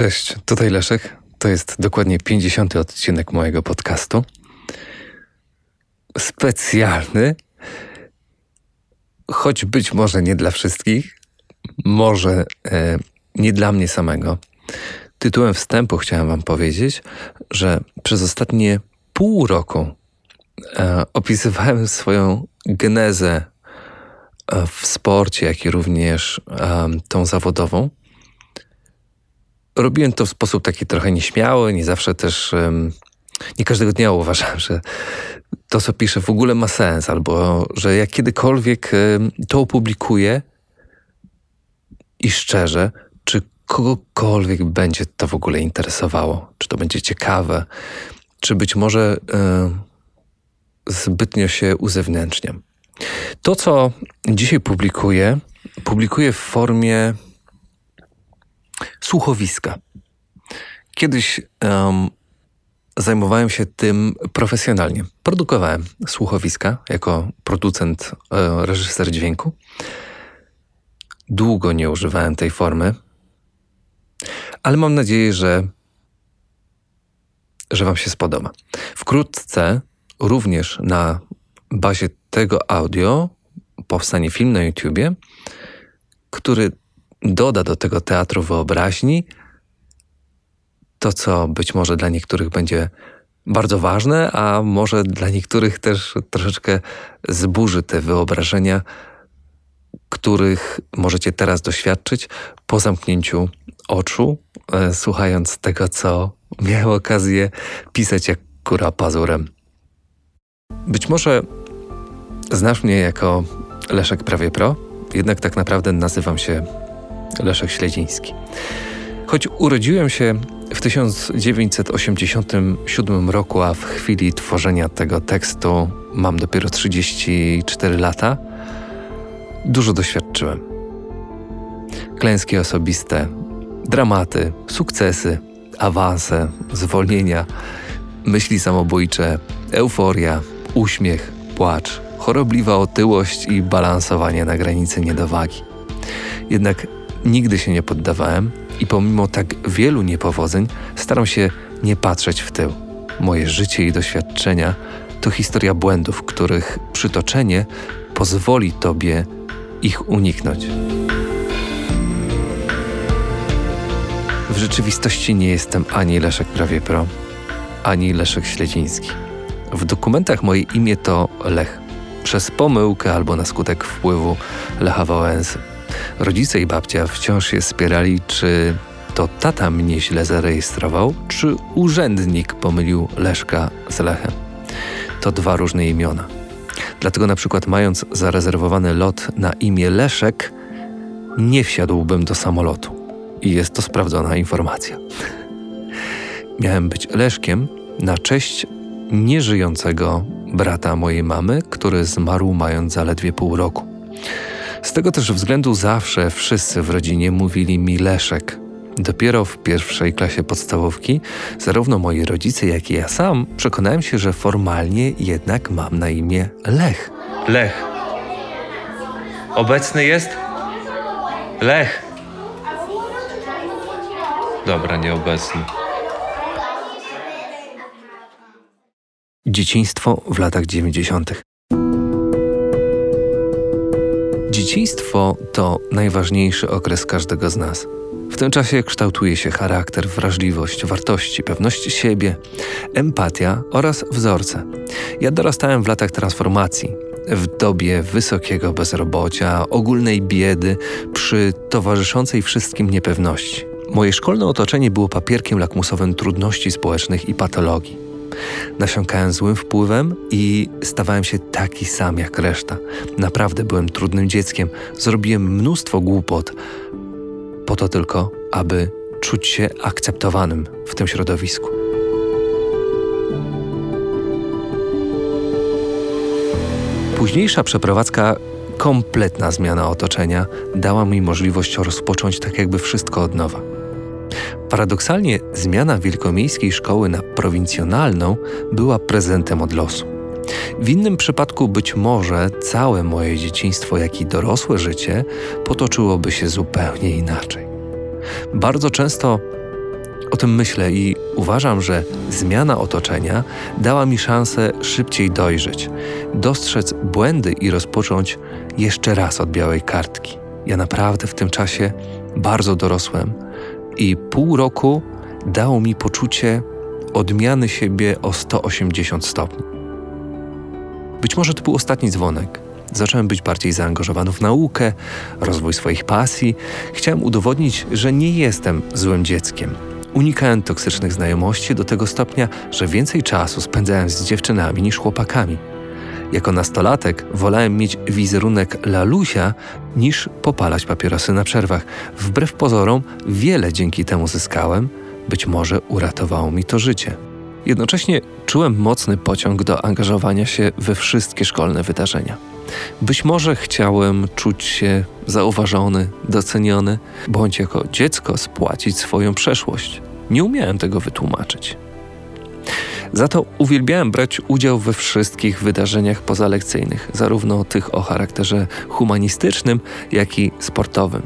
Cześć, tutaj Leszek. To jest dokładnie 50. odcinek mojego podcastu. Specjalny, choć być może nie dla wszystkich, może e, nie dla mnie samego. Tytułem wstępu chciałem Wam powiedzieć, że przez ostatnie pół roku e, opisywałem swoją genezę e, w sporcie, jak i również e, tą zawodową robiłem to w sposób taki trochę nieśmiały, nie zawsze też, nie każdego dnia uważałem, że to, co piszę, w ogóle ma sens, albo że jak kiedykolwiek to opublikuję i szczerze, czy kogokolwiek będzie to w ogóle interesowało, czy to będzie ciekawe, czy być może zbytnio się uzewnętrzniam. To, co dzisiaj publikuję, publikuję w formie słuchowiska. Kiedyś um, zajmowałem się tym profesjonalnie. Produkowałem słuchowiska jako producent, e, reżyser dźwięku. Długo nie używałem tej formy, ale mam nadzieję, że, że Wam się spodoba. Wkrótce również na bazie tego audio powstanie film na YouTubie, który doda do tego teatru wyobraźni to, co być może dla niektórych będzie bardzo ważne, a może dla niektórych też troszeczkę zburzy te wyobrażenia, których możecie teraz doświadczyć po zamknięciu oczu, e, słuchając tego, co miałem okazję pisać jak kura pazurem. Być może znasz mnie jako Leszek Prawie Pro, jednak tak naprawdę nazywam się Leszek Śledziński. Choć urodziłem się w 1987 roku, a w chwili tworzenia tego tekstu mam dopiero 34 lata, dużo doświadczyłem. Klęski osobiste, dramaty, sukcesy, awanse, zwolnienia, myśli samobójcze, euforia, uśmiech, płacz, chorobliwa otyłość i balansowanie na granicy niedowagi. Jednak Nigdy się nie poddawałem i pomimo tak wielu niepowodzeń staram się nie patrzeć w tył. Moje życie i doświadczenia to historia błędów, których przytoczenie pozwoli Tobie ich uniknąć. W rzeczywistości nie jestem ani Leszek Prawie Pro, ani Leszek Śledziński. W dokumentach moje imię to Lech. Przez pomyłkę albo na skutek wpływu Lecha Wałęsy. Rodzice i babcia wciąż się spierali, czy to tata mnie źle zarejestrował, czy urzędnik pomylił Leszka z Lechem. To dwa różne imiona. Dlatego na przykład mając zarezerwowany lot na imię Leszek, nie wsiadłbym do samolotu. I jest to sprawdzona informacja. Miałem być Leszkiem na cześć nieżyjącego brata mojej mamy, który zmarł mając zaledwie pół roku. Z tego też względu zawsze wszyscy w rodzinie mówili mi Leszek. Dopiero w pierwszej klasie podstawówki zarówno moi rodzice, jak i ja sam przekonałem się, że formalnie jednak mam na imię Lech. Lech. Obecny jest? Lech. Dobra, nieobecny. Dzieciństwo w latach 90. Dzieciństwo to najważniejszy okres każdego z nas. W tym czasie kształtuje się charakter, wrażliwość, wartości, pewność siebie, empatia oraz wzorce. Ja dorastałem w latach transformacji, w dobie wysokiego bezrobocia, ogólnej biedy, przy towarzyszącej wszystkim niepewności. Moje szkolne otoczenie było papierkiem lakmusowym trudności społecznych i patologii. Nasiąkałem złym wpływem i stawałem się taki sam jak reszta. Naprawdę byłem trudnym dzieckiem, zrobiłem mnóstwo głupot, po to tylko, aby czuć się akceptowanym w tym środowisku. Późniejsza przeprowadzka, kompletna zmiana otoczenia, dała mi możliwość rozpocząć tak jakby wszystko od nowa. Paradoksalnie zmiana wielkomiejskiej szkoły na prowincjonalną była prezentem od losu. W innym przypadku być może całe moje dzieciństwo, jak i dorosłe życie potoczyłoby się zupełnie inaczej. Bardzo często o tym myślę i uważam, że zmiana otoczenia dała mi szansę szybciej dojrzeć, dostrzec błędy i rozpocząć jeszcze raz od białej kartki. Ja naprawdę w tym czasie bardzo dorosłem i pół roku dało mi poczucie odmiany siebie o 180 stopni. Być może to był ostatni dzwonek. Zacząłem być bardziej zaangażowany w naukę, rozwój swoich pasji. Chciałem udowodnić, że nie jestem złym dzieckiem. Unikałem toksycznych znajomości do tego stopnia, że więcej czasu spędzałem z dziewczynami niż chłopakami. Jako nastolatek wolałem mieć wizerunek lalusia niż popalać papierosy na przerwach. Wbrew pozorom wiele dzięki temu zyskałem, być może uratowało mi to życie. Jednocześnie czułem mocny pociąg do angażowania się we wszystkie szkolne wydarzenia. Być może chciałem czuć się zauważony, doceniony, bądź jako dziecko spłacić swoją przeszłość. Nie umiałem tego wytłumaczyć. Za to uwielbiałem brać udział we wszystkich wydarzeniach pozalekcyjnych, zarówno tych o charakterze humanistycznym, jak i sportowym.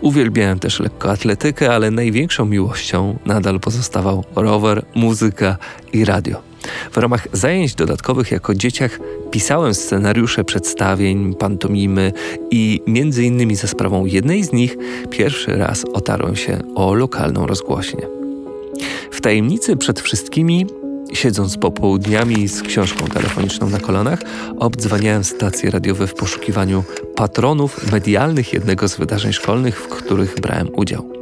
Uwielbiałem też lekkoatletykę, ale największą miłością nadal pozostawał rower, muzyka i radio. W ramach zajęć dodatkowych jako dzieciak pisałem scenariusze przedstawień, pantomimy i między innymi za sprawą jednej z nich pierwszy raz otarłem się o lokalną rozgłośnię. W tajemnicy przed wszystkimi Siedząc popołudniami z książką telefoniczną na kolanach, obdzwaniałem stacje radiowe w poszukiwaniu patronów medialnych jednego z wydarzeń szkolnych, w których brałem udział.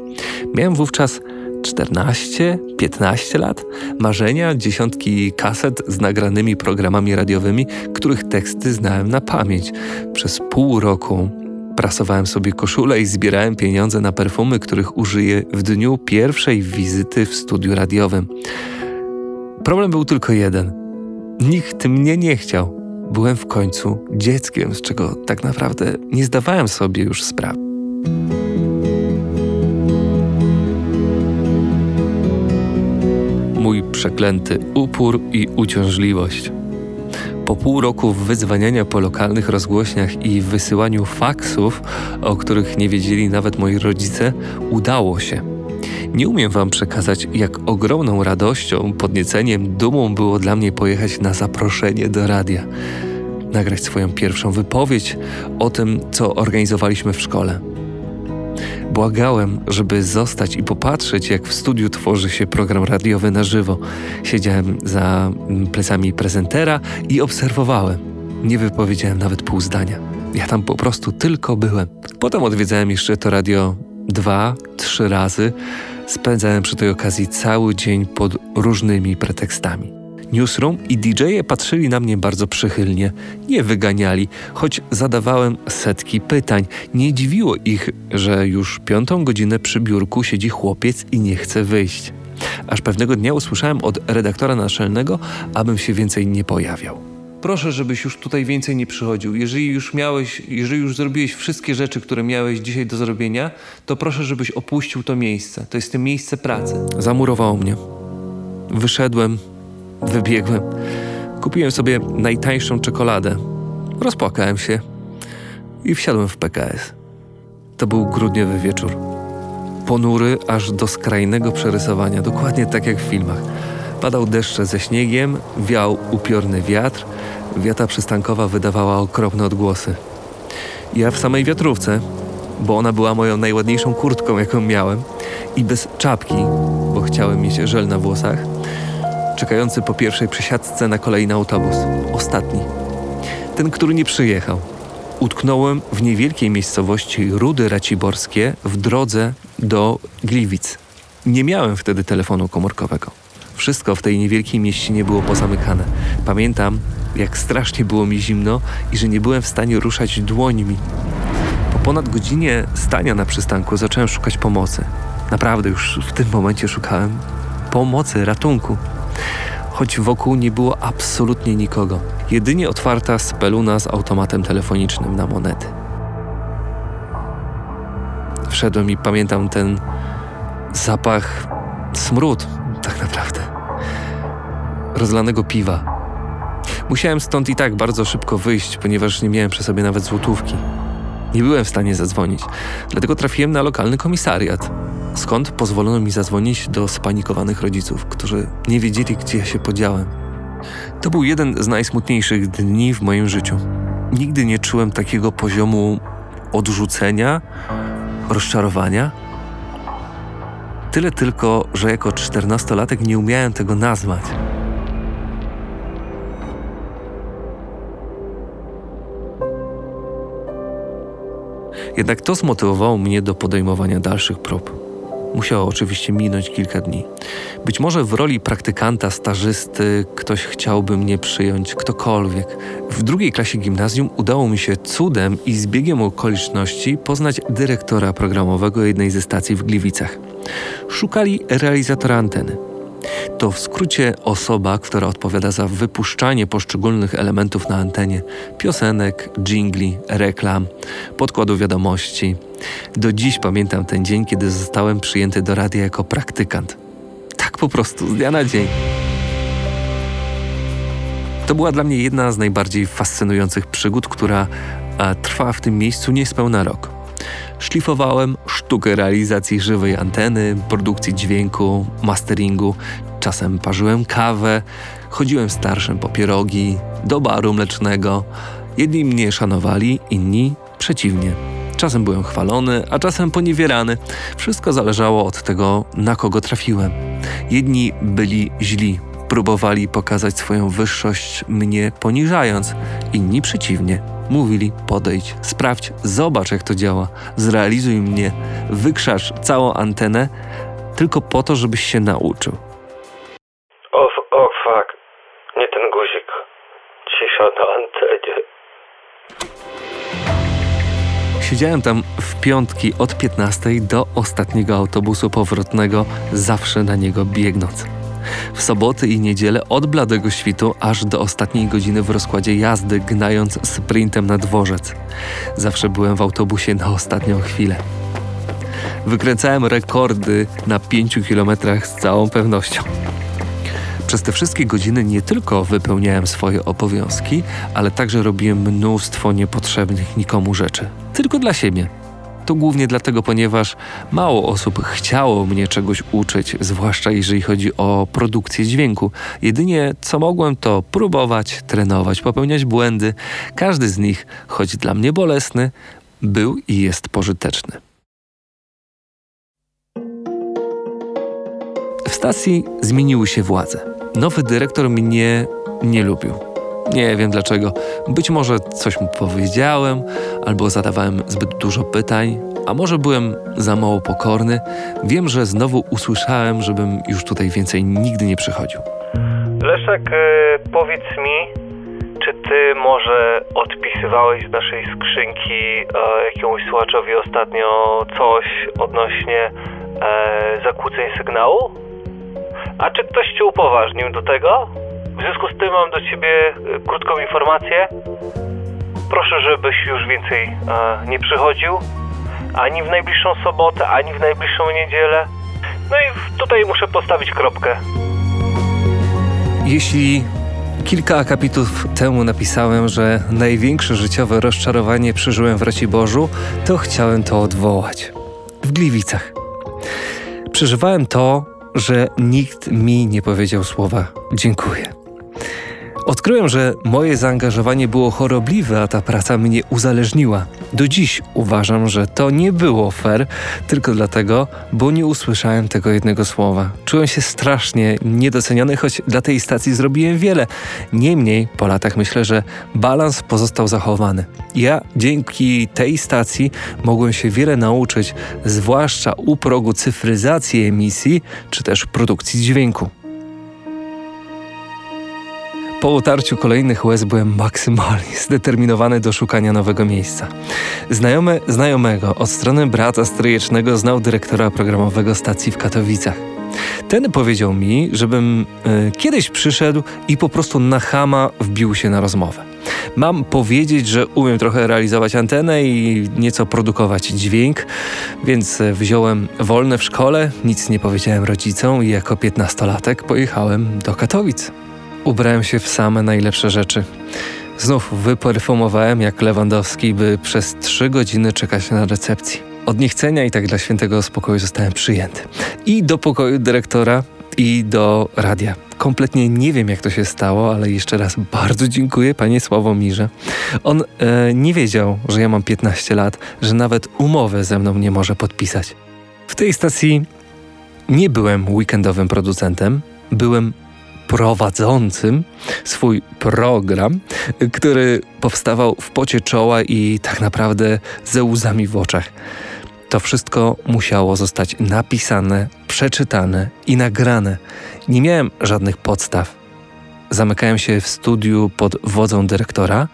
Miałem wówczas 14-15 lat, marzenia, dziesiątki kaset z nagranymi programami radiowymi, których teksty znałem na pamięć. Przez pół roku prasowałem sobie koszulę i zbierałem pieniądze na perfumy, których użyję w dniu pierwszej wizyty w studiu radiowym. Problem był tylko jeden. Nikt mnie nie chciał. Byłem w końcu dzieckiem, z czego tak naprawdę nie zdawałem sobie już sprawy. Mój przeklęty upór i uciążliwość. Po pół roku wyzwaniania po lokalnych rozgłośniach i wysyłaniu faksów, o których nie wiedzieli nawet moi rodzice, udało się. Nie umiem Wam przekazać, jak ogromną radością, podnieceniem, dumą było dla mnie pojechać na zaproszenie do radia. Nagrać swoją pierwszą wypowiedź o tym, co organizowaliśmy w szkole. Błagałem, żeby zostać i popatrzeć, jak w studiu tworzy się program radiowy na żywo. Siedziałem za plecami prezentera i obserwowałem. Nie wypowiedziałem nawet pół zdania. Ja tam po prostu tylko byłem. Potem odwiedzałem jeszcze to radio dwa, trzy razy, Spędzałem przy tej okazji cały dzień pod różnymi pretekstami. Newsroom i DJ-e patrzyli na mnie bardzo przychylnie, nie wyganiali, choć zadawałem setki pytań. Nie dziwiło ich, że już piątą godzinę przy biurku siedzi chłopiec i nie chce wyjść. Aż pewnego dnia usłyszałem od redaktora naczelnego, abym się więcej nie pojawiał proszę, żebyś już tutaj więcej nie przychodził. Jeżeli już miałeś, jeżeli już zrobiłeś wszystkie rzeczy, które miałeś dzisiaj do zrobienia, to proszę, żebyś opuścił to miejsce. To jest to miejsce pracy. Zamurowało mnie. Wyszedłem, wybiegłem. Kupiłem sobie najtańszą czekoladę. Rozpłakałem się i wsiadłem w PKS. To był grudniowy wieczór. Ponury aż do skrajnego przerysowania, dokładnie tak jak w filmach. Padał deszcze ze śniegiem, wiał upiorny wiatr, wiata przystankowa wydawała okropne odgłosy. Ja w samej wiatrówce, bo ona była moją najładniejszą kurtką, jaką miałem, i bez czapki, bo chciałem mieć żel na włosach, czekający po pierwszej przesiadce na kolejny autobus. Ostatni. Ten, który nie przyjechał. Utknąłem w niewielkiej miejscowości Rudy Raciborskie w drodze do Gliwic. Nie miałem wtedy telefonu komórkowego. Wszystko w tej niewielkiej mieścinie było pozamykane. Pamiętam, jak strasznie było mi zimno i że nie byłem w stanie ruszać dłońmi. Po ponad godzinie stania na przystanku zacząłem szukać pomocy. Naprawdę już w tym momencie szukałem pomocy, ratunku. Choć wokół nie było absolutnie nikogo. Jedynie otwarta speluna z automatem telefonicznym na monety. Wszedłem i pamiętam ten zapach, smród tak naprawdę. Rozlanego piwa. Musiałem stąd i tak bardzo szybko wyjść, ponieważ nie miałem przy sobie nawet złotówki. Nie byłem w stanie zadzwonić, dlatego trafiłem na lokalny komisariat. skąd pozwolono mi zadzwonić do spanikowanych rodziców, którzy nie wiedzieli, gdzie ja się podziałem. To był jeden z najsmutniejszych dni w moim życiu. Nigdy nie czułem takiego poziomu odrzucenia, rozczarowania. Tyle tylko, że jako czternastolatek nie umiałem tego nazwać. Jednak to zmotywowało mnie do podejmowania dalszych prób. Musiało oczywiście minąć kilka dni. Być może w roli praktykanta, stażysty ktoś chciałby mnie przyjąć, ktokolwiek. W drugiej klasie gimnazjum udało mi się cudem i zbiegiem okoliczności poznać dyrektora programowego jednej ze stacji w Gliwicach. Szukali realizatora anteny. To w skrócie osoba, która odpowiada za wypuszczanie poszczególnych elementów na antenie piosenek, jingli, reklam, podkładu wiadomości. Do dziś pamiętam ten dzień, kiedy zostałem przyjęty do radia jako praktykant. Tak po prostu, z dnia na dzień. To była dla mnie jedna z najbardziej fascynujących przygód, która trwała w tym miejscu niespełna rok. Szlifowałem sztukę realizacji żywej anteny, produkcji dźwięku, masteringu. Czasem parzyłem kawę, chodziłem starszym po pierogi, do baru mlecznego. Jedni mnie szanowali, inni przeciwnie. Czasem byłem chwalony, a czasem poniewierany. Wszystko zależało od tego, na kogo trafiłem. Jedni byli źli, próbowali pokazać swoją wyższość, mnie poniżając, inni przeciwnie. Mówili: podejdź, sprawdź, zobacz jak to działa, zrealizuj mnie, wykrzacz całą antenę, tylko po to, żebyś się nauczył. O, oh, o oh, fuck, nie ten guzik. Cisza na antenie. Siedziałem tam w piątki od 15 do ostatniego autobusu powrotnego, zawsze na niego biegnąc w soboty i niedzielę od bladego świtu aż do ostatniej godziny w rozkładzie jazdy, gnając sprintem na dworzec. Zawsze byłem w autobusie na ostatnią chwilę. Wykręcałem rekordy na 5 kilometrach z całą pewnością. Przez te wszystkie godziny nie tylko wypełniałem swoje obowiązki, ale także robiłem mnóstwo niepotrzebnych nikomu rzeczy. Tylko dla siebie. To głównie dlatego, ponieważ mało osób chciało mnie czegoś uczyć, zwłaszcza jeżeli chodzi o produkcję dźwięku. Jedynie co mogłem to próbować, trenować, popełniać błędy. Każdy z nich, choć dla mnie bolesny, był i jest pożyteczny. W stacji zmieniły się władze. Nowy dyrektor mnie nie lubił. Nie wiem dlaczego. Być może coś mu powiedziałem, albo zadawałem zbyt dużo pytań, a może byłem za mało pokorny. Wiem, że znowu usłyszałem, żebym już tutaj więcej nigdy nie przychodził. Leszek, e, powiedz mi, czy ty może odpisywałeś z naszej skrzynki e, jakiemuś słuchaczowi ostatnio coś odnośnie e, zakłóceń sygnału? A czy ktoś cię upoważnił do tego? W związku z tym mam do ciebie e, krótką informację. Proszę, żebyś już więcej e, nie przychodził. Ani w najbliższą sobotę, ani w najbliższą niedzielę. No i tutaj muszę postawić kropkę. Jeśli kilka akapitów temu napisałem, że największe życiowe rozczarowanie przeżyłem w Raciborzu, to chciałem to odwołać. W Gliwicach. Przeżywałem to, że nikt mi nie powiedział słowa dziękuję. Odkryłem, że moje zaangażowanie było chorobliwe, a ta praca mnie uzależniła. Do dziś uważam, że to nie było fair, tylko dlatego, bo nie usłyszałem tego jednego słowa. Czułem się strasznie niedoceniony, choć dla tej stacji zrobiłem wiele. Niemniej po latach myślę, że balans pozostał zachowany. Ja dzięki tej stacji mogłem się wiele nauczyć, zwłaszcza u progu cyfryzacji emisji czy też produkcji dźwięku. Po utarciu kolejnych łez byłem maksymalnie zdeterminowany do szukania nowego miejsca. Znajomy znajomego od strony brata stryjecznego znał dyrektora programowego stacji w Katowicach. Ten powiedział mi, żebym y, kiedyś przyszedł i po prostu na chama wbił się na rozmowę. Mam powiedzieć, że umiem trochę realizować antenę i nieco produkować dźwięk, więc wziąłem wolne w szkole, nic nie powiedziałem rodzicom i jako piętnastolatek pojechałem do Katowic. Ubrałem się w same najlepsze rzeczy. Znów wyperfumowałem jak Lewandowski, by przez trzy godziny czekać na recepcji. od niechcenia i tak dla świętego spokoju zostałem przyjęty. I do pokoju dyrektora, i do radia. Kompletnie nie wiem, jak to się stało, ale jeszcze raz bardzo dziękuję panie Sławomirze. On e, nie wiedział, że ja mam 15 lat, że nawet umowę ze mną nie może podpisać. W tej stacji nie byłem weekendowym producentem, byłem prowadzącym swój program, który powstawał w pocie czoła i tak naprawdę ze łzami w oczach. To wszystko musiało zostać napisane, przeczytane i nagrane. Nie miałem żadnych podstaw. Zamykałem się w studiu pod wodzą dyrektora,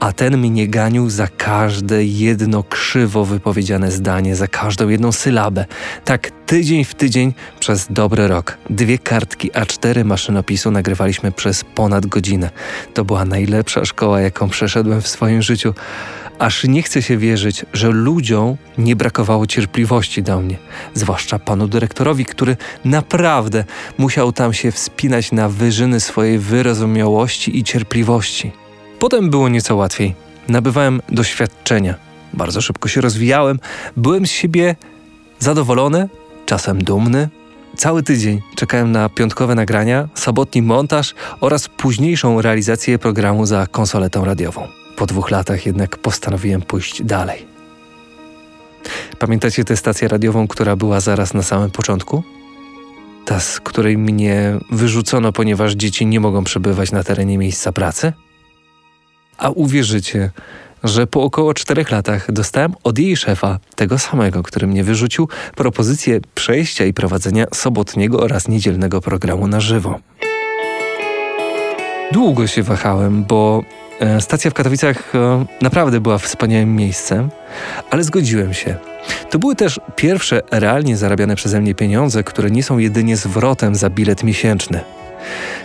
a ten mnie ganił za każde jedno krzywo wypowiedziane zdanie, za każdą jedną sylabę. Tak tydzień w tydzień przez dobry rok. Dwie kartki A4 maszynopisu nagrywaliśmy przez ponad godzinę. To była najlepsza szkoła, jaką przeszedłem w swoim życiu aż nie chce się wierzyć, że ludziom nie brakowało cierpliwości do mnie, zwłaszcza panu dyrektorowi, który naprawdę musiał tam się wspinać na wyżyny swojej wyrozumiałości i cierpliwości. Potem było nieco łatwiej. Nabywałem doświadczenia. Bardzo szybko się rozwijałem, byłem z siebie zadowolony, czasem dumny. Cały tydzień czekałem na piątkowe nagrania, sobotni montaż oraz późniejszą realizację programu za konsoletą radiową. Po dwóch latach jednak postanowiłem pójść dalej. Pamiętacie tę stację radiową, która była zaraz na samym początku? Ta, z której mnie wyrzucono, ponieważ dzieci nie mogą przebywać na terenie miejsca pracy? A uwierzycie, że po około czterech latach dostałem od jej szefa, tego samego, który mnie wyrzucił, propozycję przejścia i prowadzenia sobotniego oraz niedzielnego programu na żywo. Długo się wahałem, bo stacja w Katowicach e, naprawdę była wspaniałym miejscem, ale zgodziłem się. To były też pierwsze realnie zarabiane przeze mnie pieniądze, które nie są jedynie zwrotem za bilet miesięczny.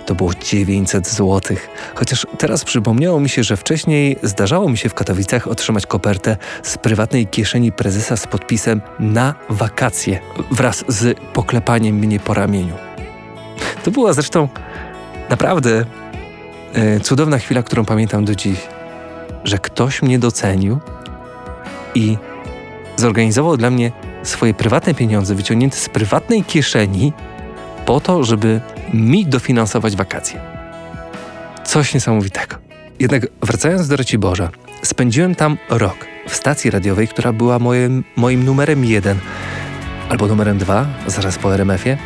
To było 900 zł, chociaż teraz przypomniało mi się, że wcześniej zdarzało mi się w Katowicach otrzymać kopertę z prywatnej kieszeni prezesa z podpisem na wakacje wraz z poklepaniem mnie po ramieniu. To była zresztą naprawdę E, cudowna chwila, którą pamiętam do dziś, że ktoś mnie docenił i zorganizował dla mnie swoje prywatne pieniądze wyciągnięte z prywatnej kieszeni po to, żeby mi dofinansować wakacje. Coś niesamowitego. Jednak wracając do Boża, spędziłem tam rok w stacji radiowej, która była moim, moim numerem jeden albo numerem dwa, zaraz po RMF-ie,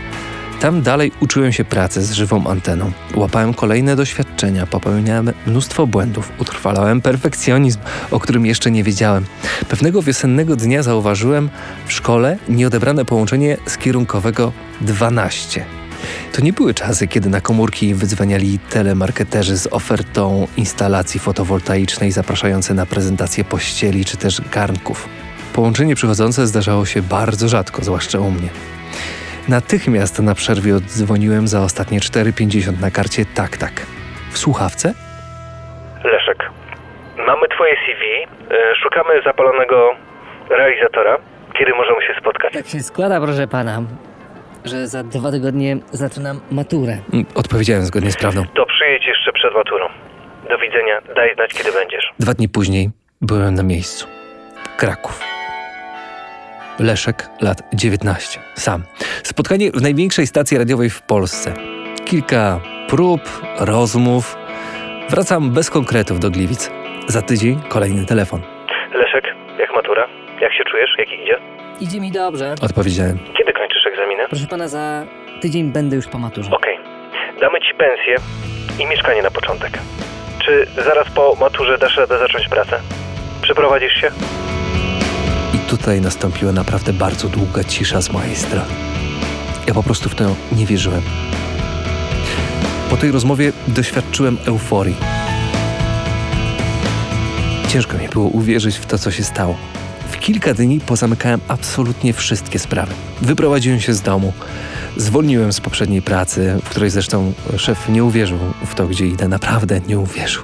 tam dalej uczyłem się pracy z żywą anteną. Łapałem kolejne doświadczenia, popełniałem mnóstwo błędów, utrwalałem perfekcjonizm, o którym jeszcze nie wiedziałem. Pewnego wiosennego dnia zauważyłem w szkole nieodebrane połączenie z kierunkowego 12. To nie były czasy, kiedy na komórki wydzwaniali telemarketerzy z ofertą instalacji fotowoltaicznej zapraszające na prezentację pościeli czy też garnków. Połączenie przychodzące zdarzało się bardzo rzadko, zwłaszcza u mnie. Natychmiast na przerwie oddzwoniłem za ostatnie 4,50 na karcie tak, tak. W słuchawce? Leszek, mamy twoje CV, e, szukamy zapalonego realizatora. Kiedy możemy się spotkać? Tak się składa, proszę pana, że za dwa tygodnie zaczynam maturę. Mm, odpowiedziałem zgodnie z prawdą. To przyjedź jeszcze przed maturą. Do widzenia, daj znać kiedy będziesz. Dwa dni później byłem na miejscu. Kraków. Leszek, lat 19. Sam. Spotkanie w największej stacji radiowej w Polsce. Kilka prób, rozmów. Wracam bez konkretów do Gliwic. Za tydzień kolejny telefon. Leszek, jak matura? Jak się czujesz? Jak idzie? Idzie mi dobrze. Odpowiedziałem. Kiedy kończysz egzaminy? Proszę pana, za tydzień będę już po maturze. Okej. Damy ci pensję i mieszkanie na początek. Czy zaraz po maturze dasz radę zacząć pracę? Przeprowadzisz się? Tutaj nastąpiła naprawdę bardzo długa cisza z mojej strony. Ja po prostu w to nie wierzyłem. Po tej rozmowie doświadczyłem euforii. Ciężko mi było uwierzyć w to, co się stało. W kilka dni pozamykałem absolutnie wszystkie sprawy. Wyprowadziłem się z domu, zwolniłem z poprzedniej pracy, w której zresztą szef nie uwierzył w to, gdzie idę, naprawdę nie uwierzył.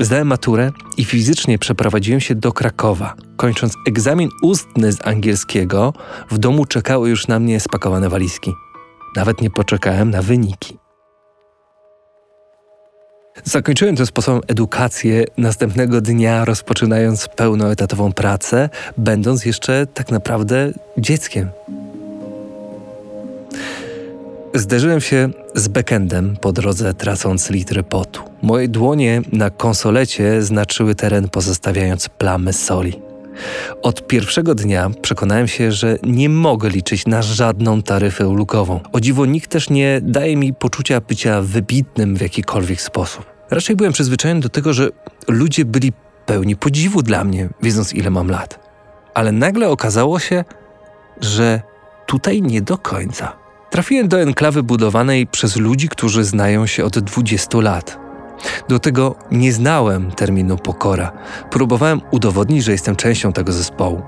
Zdałem maturę i fizycznie przeprowadziłem się do Krakowa. Kończąc egzamin ustny z angielskiego, w domu czekały już na mnie spakowane walizki. Nawet nie poczekałem na wyniki. Zakończyłem tym sposobem edukację następnego dnia, rozpoczynając pełnoetatową pracę, będąc jeszcze tak naprawdę dzieckiem. Zderzyłem się z backendem po drodze, tracąc litry potu. Moje dłonie na konsolecie znaczyły teren, pozostawiając plamy soli. Od pierwszego dnia przekonałem się, że nie mogę liczyć na żadną taryfę ulgową. O dziwo, nikt też nie daje mi poczucia bycia wybitnym w jakikolwiek sposób. Raczej byłem przyzwyczajony do tego, że ludzie byli pełni podziwu dla mnie, wiedząc ile mam lat. Ale nagle okazało się, że tutaj nie do końca. Trafiłem do enklawy budowanej przez ludzi, którzy znają się od 20 lat. Do tego nie znałem terminu pokora. Próbowałem udowodnić, że jestem częścią tego zespołu.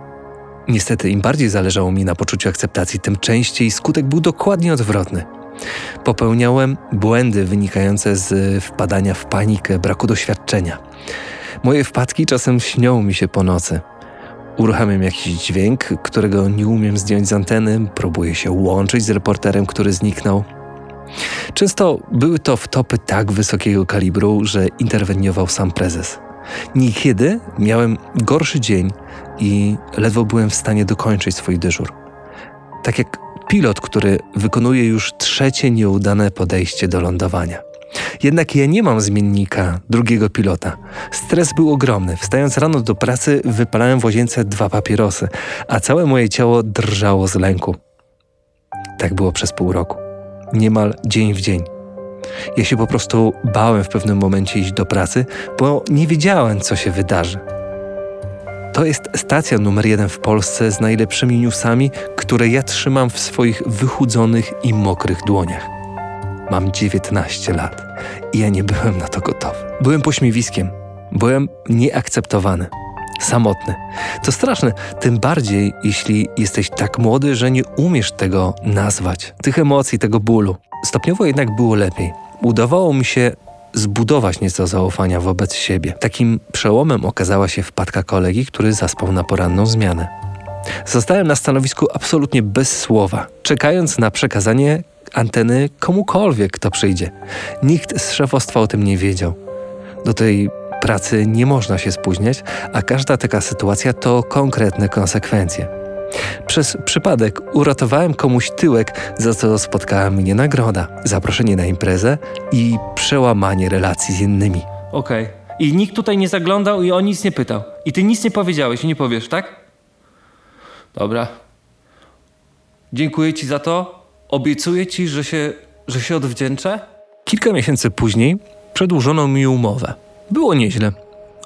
Niestety, im bardziej zależało mi na poczuciu akceptacji, tym częściej skutek był dokładnie odwrotny. Popełniałem błędy wynikające z wpadania w panikę, braku doświadczenia. Moje wpadki czasem śnią mi się po nocy. Uruchamiam jakiś dźwięk, którego nie umiem zdjąć z anteny, próbuję się łączyć z reporterem, który zniknął. Często były to wtopy tak wysokiego kalibru, że interweniował sam prezes. Niekiedy miałem gorszy dzień i ledwo byłem w stanie dokończyć swój dyżur. Tak jak pilot, który wykonuje już trzecie nieudane podejście do lądowania. Jednak ja nie mam zmiennika drugiego pilota. Stres był ogromny. Wstając rano do pracy, wypalałem w łazience dwa papierosy, a całe moje ciało drżało z lęku. Tak było przez pół roku. Niemal dzień w dzień. Ja się po prostu bałem w pewnym momencie iść do pracy, bo nie wiedziałem, co się wydarzy. To jest stacja numer jeden w Polsce z najlepszymi newsami, które ja trzymam w swoich wychudzonych i mokrych dłoniach. Mam 19 lat i ja nie byłem na to gotowy. Byłem pośmiewiskiem, byłem nieakceptowany, samotny. To straszne, tym bardziej jeśli jesteś tak młody, że nie umiesz tego nazwać, tych emocji, tego bólu. Stopniowo jednak było lepiej. Udawało mi się zbudować nieco zaufania wobec siebie. Takim przełomem okazała się wpadka kolegi, który zaspał na poranną zmianę. Zostałem na stanowisku absolutnie bez słowa, czekając na przekazanie anteny komukolwiek, kto przyjdzie. Nikt z szefostwa o tym nie wiedział. Do tej pracy nie można się spóźniać, a każda taka sytuacja to konkretne konsekwencje. Przez przypadek uratowałem komuś tyłek, za co spotkała mnie nagroda, zaproszenie na imprezę i przełamanie relacji z innymi. Okej. I nikt tutaj nie zaglądał i o nic nie pytał. I ty nic nie powiedziałeś i nie powiesz, tak? Dobra. Dziękuję ci za to. Obiecuję ci, że się, że się odwdzięczę. Kilka miesięcy później przedłużono mi umowę. Było nieźle.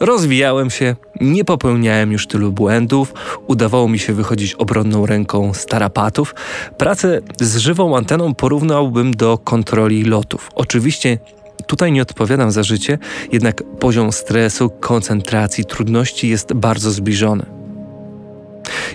Rozwijałem się, nie popełniałem już tylu błędów, udawało mi się wychodzić obronną ręką z tarapatów. Pracę z żywą anteną porównałbym do kontroli lotów. Oczywiście tutaj nie odpowiadam za życie, jednak poziom stresu, koncentracji, trudności jest bardzo zbliżony.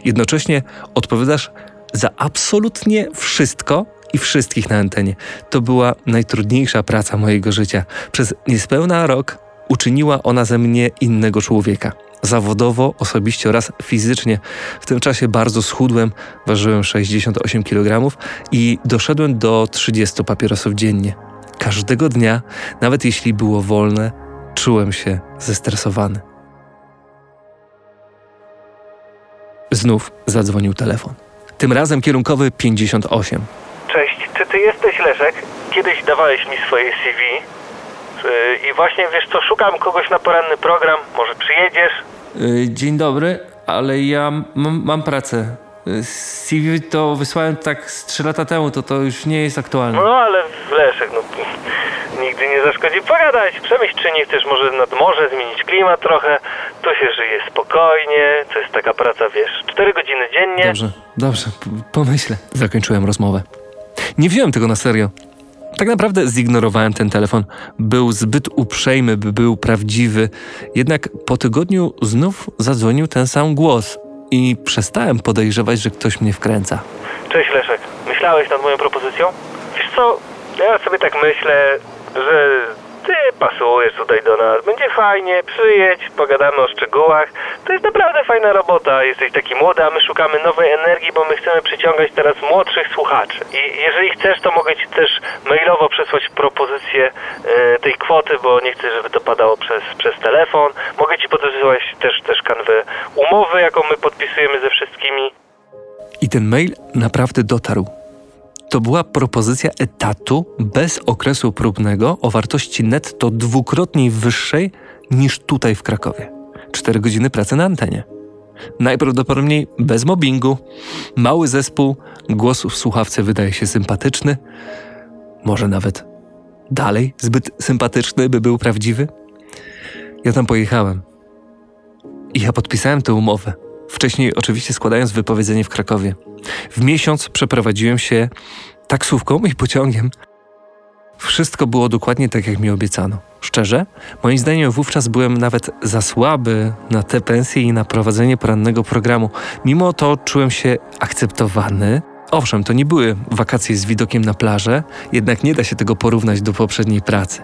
Jednocześnie odpowiadasz za absolutnie wszystko i wszystkich na antenie. To była najtrudniejsza praca mojego życia. Przez niespełna rok uczyniła ona ze mnie innego człowieka. Zawodowo, osobiście oraz fizycznie. W tym czasie bardzo schudłem, ważyłem 68 kg i doszedłem do 30 papierosów dziennie. Każdego dnia, nawet jeśli było wolne, czułem się zestresowany. Znów zadzwonił telefon. Tym razem kierunkowy 58. Cześć, czy ty jesteś Leszek? Kiedyś dawałeś mi swoje CV yy, i właśnie wiesz co, szukam kogoś na poranny program, może przyjedziesz? Yy, dzień dobry, ale ja mam, mam pracę. CV to wysłałem tak z 3 lata temu, to to już nie jest aktualne. No ale Leszek, no nigdy nie zaszkodzi pogadać. Przemyśl, czy nie chcesz może nad morze zmienić klimat trochę. Tu się żyje spokojnie, to jest taka praca, wiesz, 4 godziny dziennie. Dobrze, dobrze, p- pomyślę. Zakończyłem rozmowę. Nie wziąłem tego na serio. Tak naprawdę zignorowałem ten telefon. Był zbyt uprzejmy, by był prawdziwy. Jednak po tygodniu znów zadzwonił ten sam głos i przestałem podejrzewać, że ktoś mnie wkręca. Cześć Leszek, myślałeś nad moją propozycją? Wiesz co, ja sobie tak myślę, że ty pasujesz tutaj do nas, będzie fajnie, przyjedź, pogadamy o szczegółach. To jest naprawdę fajna robota, jesteś taki młody, a my szukamy nowej energii, bo my chcemy przyciągać teraz młodszych słuchaczy. I jeżeli chcesz, to mogę ci też mailowo przesłać propozycję e, tej kwoty, bo nie chcę, żeby to padało przez, przez telefon. Mogę ci podesłać też, też kanwę umowy, jaką my podpisujemy ze wszystkimi. I ten mail naprawdę dotarł. To była propozycja etatu bez okresu próbnego o wartości netto dwukrotnie wyższej niż tutaj w Krakowie. Cztery godziny pracy na antenie. Najprawdopodobniej bez mobbingu, mały zespół, głos w słuchawce wydaje się sympatyczny, może nawet dalej zbyt sympatyczny, by był prawdziwy. Ja tam pojechałem i ja podpisałem tę umowę. Wcześniej oczywiście składając wypowiedzenie w Krakowie. W miesiąc przeprowadziłem się taksówką i pociągiem. Wszystko było dokładnie tak, jak mi obiecano. Szczerze, moim zdaniem wówczas byłem nawet za słaby na te pensje i na prowadzenie porannego programu. Mimo to czułem się akceptowany. Owszem, to nie były wakacje z widokiem na plażę, jednak nie da się tego porównać do poprzedniej pracy.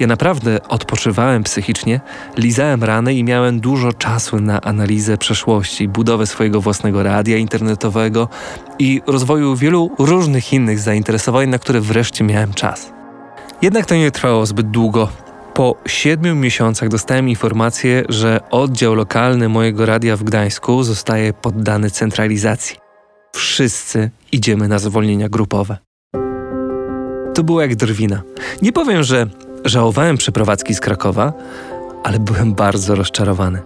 Ja naprawdę odpoczywałem psychicznie, lizałem rany i miałem dużo czasu na analizę przeszłości, budowę swojego własnego radia internetowego i rozwoju wielu różnych innych zainteresowań, na które wreszcie miałem czas. Jednak to nie trwało zbyt długo. Po siedmiu miesiącach dostałem informację, że oddział lokalny mojego radia w Gdańsku zostaje poddany centralizacji. Wszyscy idziemy na zwolnienia grupowe. To było jak drwina. Nie powiem, że żałowałem przeprowadzki z Krakowa, ale byłem bardzo rozczarowany.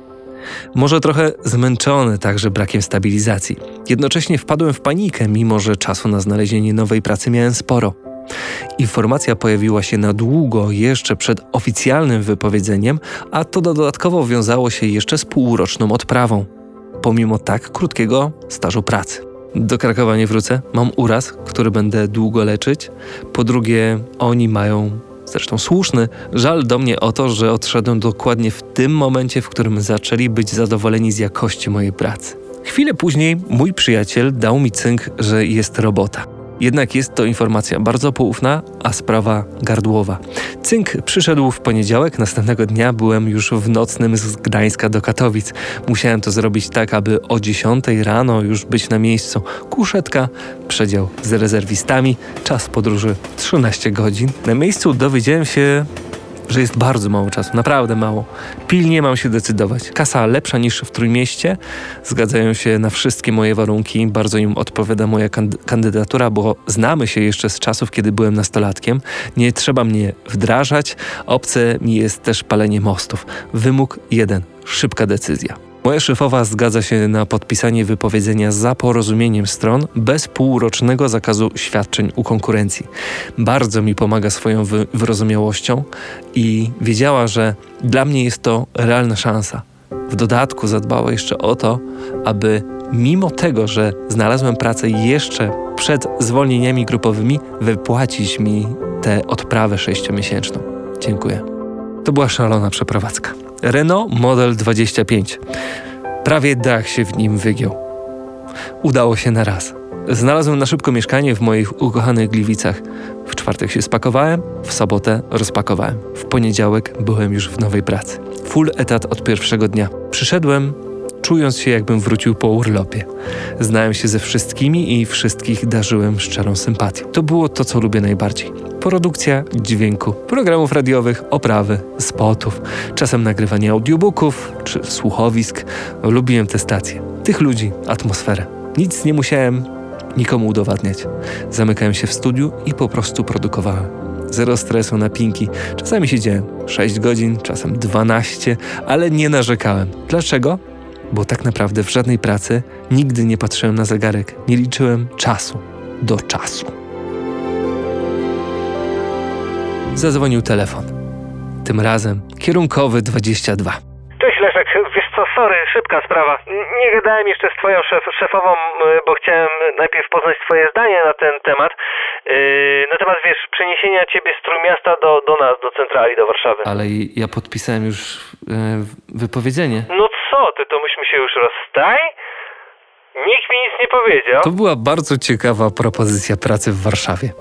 Może trochę zmęczony także brakiem stabilizacji. Jednocześnie wpadłem w panikę, mimo że czasu na znalezienie nowej pracy miałem sporo. Informacja pojawiła się na długo jeszcze przed oficjalnym wypowiedzeniem, a to dodatkowo wiązało się jeszcze z półroczną odprawą, pomimo tak krótkiego stażu pracy. Do Krakowa nie wrócę, mam uraz, który będę długo leczyć. Po drugie, oni mają, zresztą słuszny, żal do mnie o to, że odszedłem dokładnie w tym momencie, w którym zaczęli być zadowoleni z jakości mojej pracy. Chwilę później mój przyjaciel dał mi cynk, że jest robota. Jednak jest to informacja bardzo poufna, a sprawa gardłowa. Cynk przyszedł w poniedziałek, następnego dnia byłem już w nocnym z Gdańska do Katowic. Musiałem to zrobić tak, aby o 10 rano już być na miejscu. Kuszetka, przedział z rezerwistami, czas podróży 13 godzin. Na miejscu dowiedziałem się że jest bardzo mało czasu, naprawdę mało. Pilnie mam się decydować. Kasa lepsza niż w Trójmieście, zgadzają się na wszystkie moje warunki, bardzo im odpowiada moja kandydatura, bo znamy się jeszcze z czasów, kiedy byłem nastolatkiem. Nie trzeba mnie wdrażać, obce mi jest też palenie mostów. Wymóg jeden, szybka decyzja. Moja szefowa zgadza się na podpisanie wypowiedzenia za porozumieniem stron bez półrocznego zakazu świadczeń u konkurencji. Bardzo mi pomaga swoją wy wyrozumiałością i wiedziała, że dla mnie jest to realna szansa. W dodatku zadbała jeszcze o to, aby mimo tego, że znalazłem pracę jeszcze przed zwolnieniami grupowymi, wypłacić mi tę odprawę sześciomiesięczną. Dziękuję. To była szalona przeprowadzka. Renault Model 25. Prawie dach się w nim wygiął. Udało się na raz. Znalazłem na szybko mieszkanie w moich ukochanych Gliwicach. W czwartek się spakowałem, w sobotę rozpakowałem. W poniedziałek byłem już w nowej pracy. Full etat od pierwszego dnia. Przyszedłem, czując się jakbym wrócił po urlopie. Znałem się ze wszystkimi i wszystkich darzyłem szczerą sympatią. To było to, co lubię najbardziej. Produkcja dźwięku, programów radiowych, oprawy, spotów, czasem nagrywanie audiobooków czy słuchowisk. Lubiłem te stacje. Tych ludzi, atmosferę. Nic nie musiałem nikomu udowadniać. Zamykałem się w studiu i po prostu produkowałem. Zero stresu na pinki. Czasami siedziałem 6 godzin, czasem 12, ale nie narzekałem. Dlaczego? Bo tak naprawdę w żadnej pracy nigdy nie patrzyłem na zegarek, nie liczyłem czasu do czasu. Zadzwonił telefon. Tym razem kierunkowy 22. Cześć Leszek, wiesz co, sorry, szybka sprawa. Nie gadałem jeszcze z twoją szef, szefową, bo chciałem najpierw poznać twoje zdanie na ten temat. Yy, na temat, wiesz, przeniesienia ciebie z Trójmiasta do, do nas, do centrali, do Warszawy. Ale ja podpisałem już wypowiedzenie. No co ty, to myśmy się już rozstali? Nikt mi nic nie powiedział. To była bardzo ciekawa propozycja pracy w Warszawie.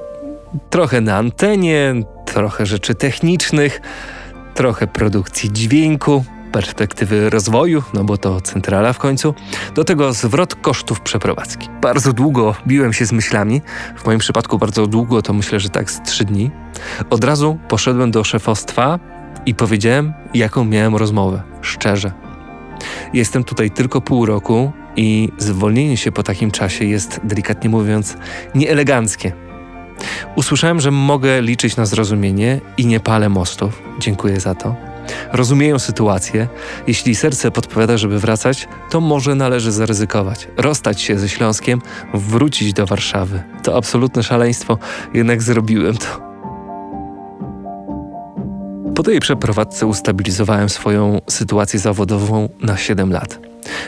Trochę na antenie, trochę rzeczy technicznych, trochę produkcji dźwięku, perspektywy rozwoju, no bo to centrala w końcu, do tego zwrot kosztów przeprowadzki. Bardzo długo biłem się z myślami, w moim przypadku bardzo długo, to myślę, że tak z trzy dni. Od razu poszedłem do szefostwa i powiedziałem, jaką miałem rozmowę, szczerze. Jestem tutaj tylko pół roku i zwolnienie się po takim czasie jest, delikatnie mówiąc, nieeleganckie. Usłyszałem, że mogę liczyć na zrozumienie i nie palę mostów. Dziękuję za to. Rozumieją sytuację. Jeśli serce podpowiada, żeby wracać, to może należy zaryzykować. Rozstać się ze Śląskiem, wrócić do Warszawy. To absolutne szaleństwo, jednak zrobiłem to. Po tej przeprowadzce ustabilizowałem swoją sytuację zawodową na 7 lat.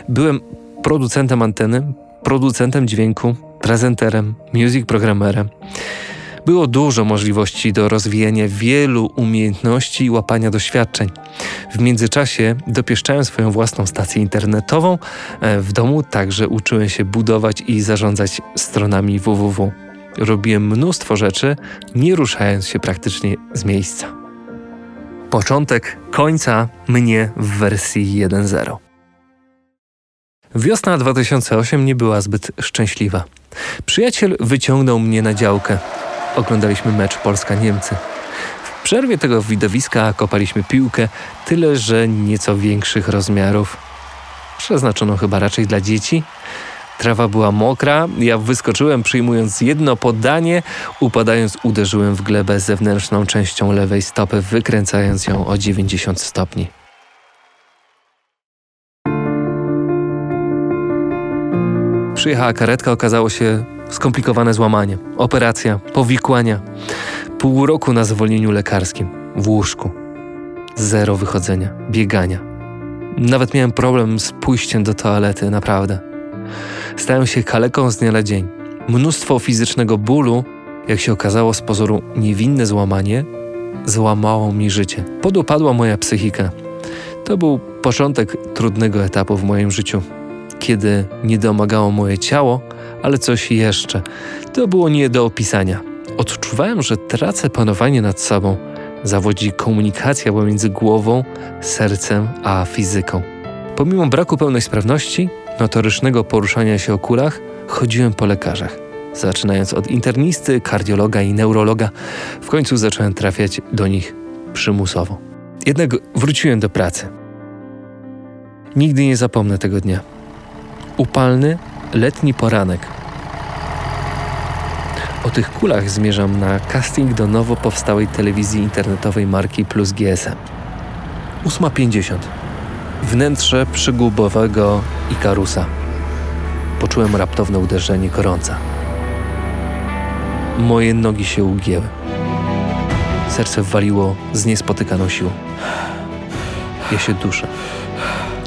Byłem producentem anteny, producentem dźwięku, prezenterem, music programmerem. Było dużo możliwości do rozwijania wielu umiejętności i łapania doświadczeń. W międzyczasie dopieszczałem swoją własną stację internetową. E, w domu także uczyłem się budować i zarządzać stronami www. Robiłem mnóstwo rzeczy, nie ruszając się praktycznie z miejsca. Początek końca mnie w wersji 1.0. Wiosna 2008 nie była zbyt szczęśliwa. Przyjaciel wyciągnął mnie na działkę. Oglądaliśmy mecz Polska-Niemcy. W przerwie tego widowiska kopaliśmy piłkę, tyle że nieco większych rozmiarów. Przeznaczoną chyba raczej dla dzieci. Trawa była mokra, ja wyskoczyłem przyjmując jedno podanie, upadając uderzyłem w glebę zewnętrzną częścią lewej stopy, wykręcając ją o 90 stopni. Przyjechała karetka, okazało się skomplikowane złamanie, operacja, powikłania. Pół roku na zwolnieniu lekarskim, w łóżku. Zero wychodzenia, biegania. Nawet miałem problem z pójściem do toalety, naprawdę. Stałem się kaleką z dnia na dzień. Mnóstwo fizycznego bólu, jak się okazało z pozoru niewinne złamanie, złamało mi życie. Podupadła moja psychika. To był początek trudnego etapu w moim życiu kiedy nie domagało moje ciało, ale coś jeszcze. To było nie do opisania. Odczuwałem, że tracę panowanie nad sobą. Zawodzi komunikacja pomiędzy głową, sercem a fizyką. Pomimo braku pełnej sprawności, notorycznego poruszania się o kulach, chodziłem po lekarzach. Zaczynając od internisty, kardiologa i neurologa, w końcu zacząłem trafiać do nich przymusowo. Jednak wróciłem do pracy. Nigdy nie zapomnę tego dnia. Upalny, letni poranek. O tych kulach zmierzam na casting do nowo powstałej telewizji internetowej marki Plus GSM. 8.50. Wnętrze przygubowego Ikarusa. Poczułem raptowne uderzenie gorąca. Moje nogi się ugięły. Serce waliło z niespotykaną siłą. Ja się duszę.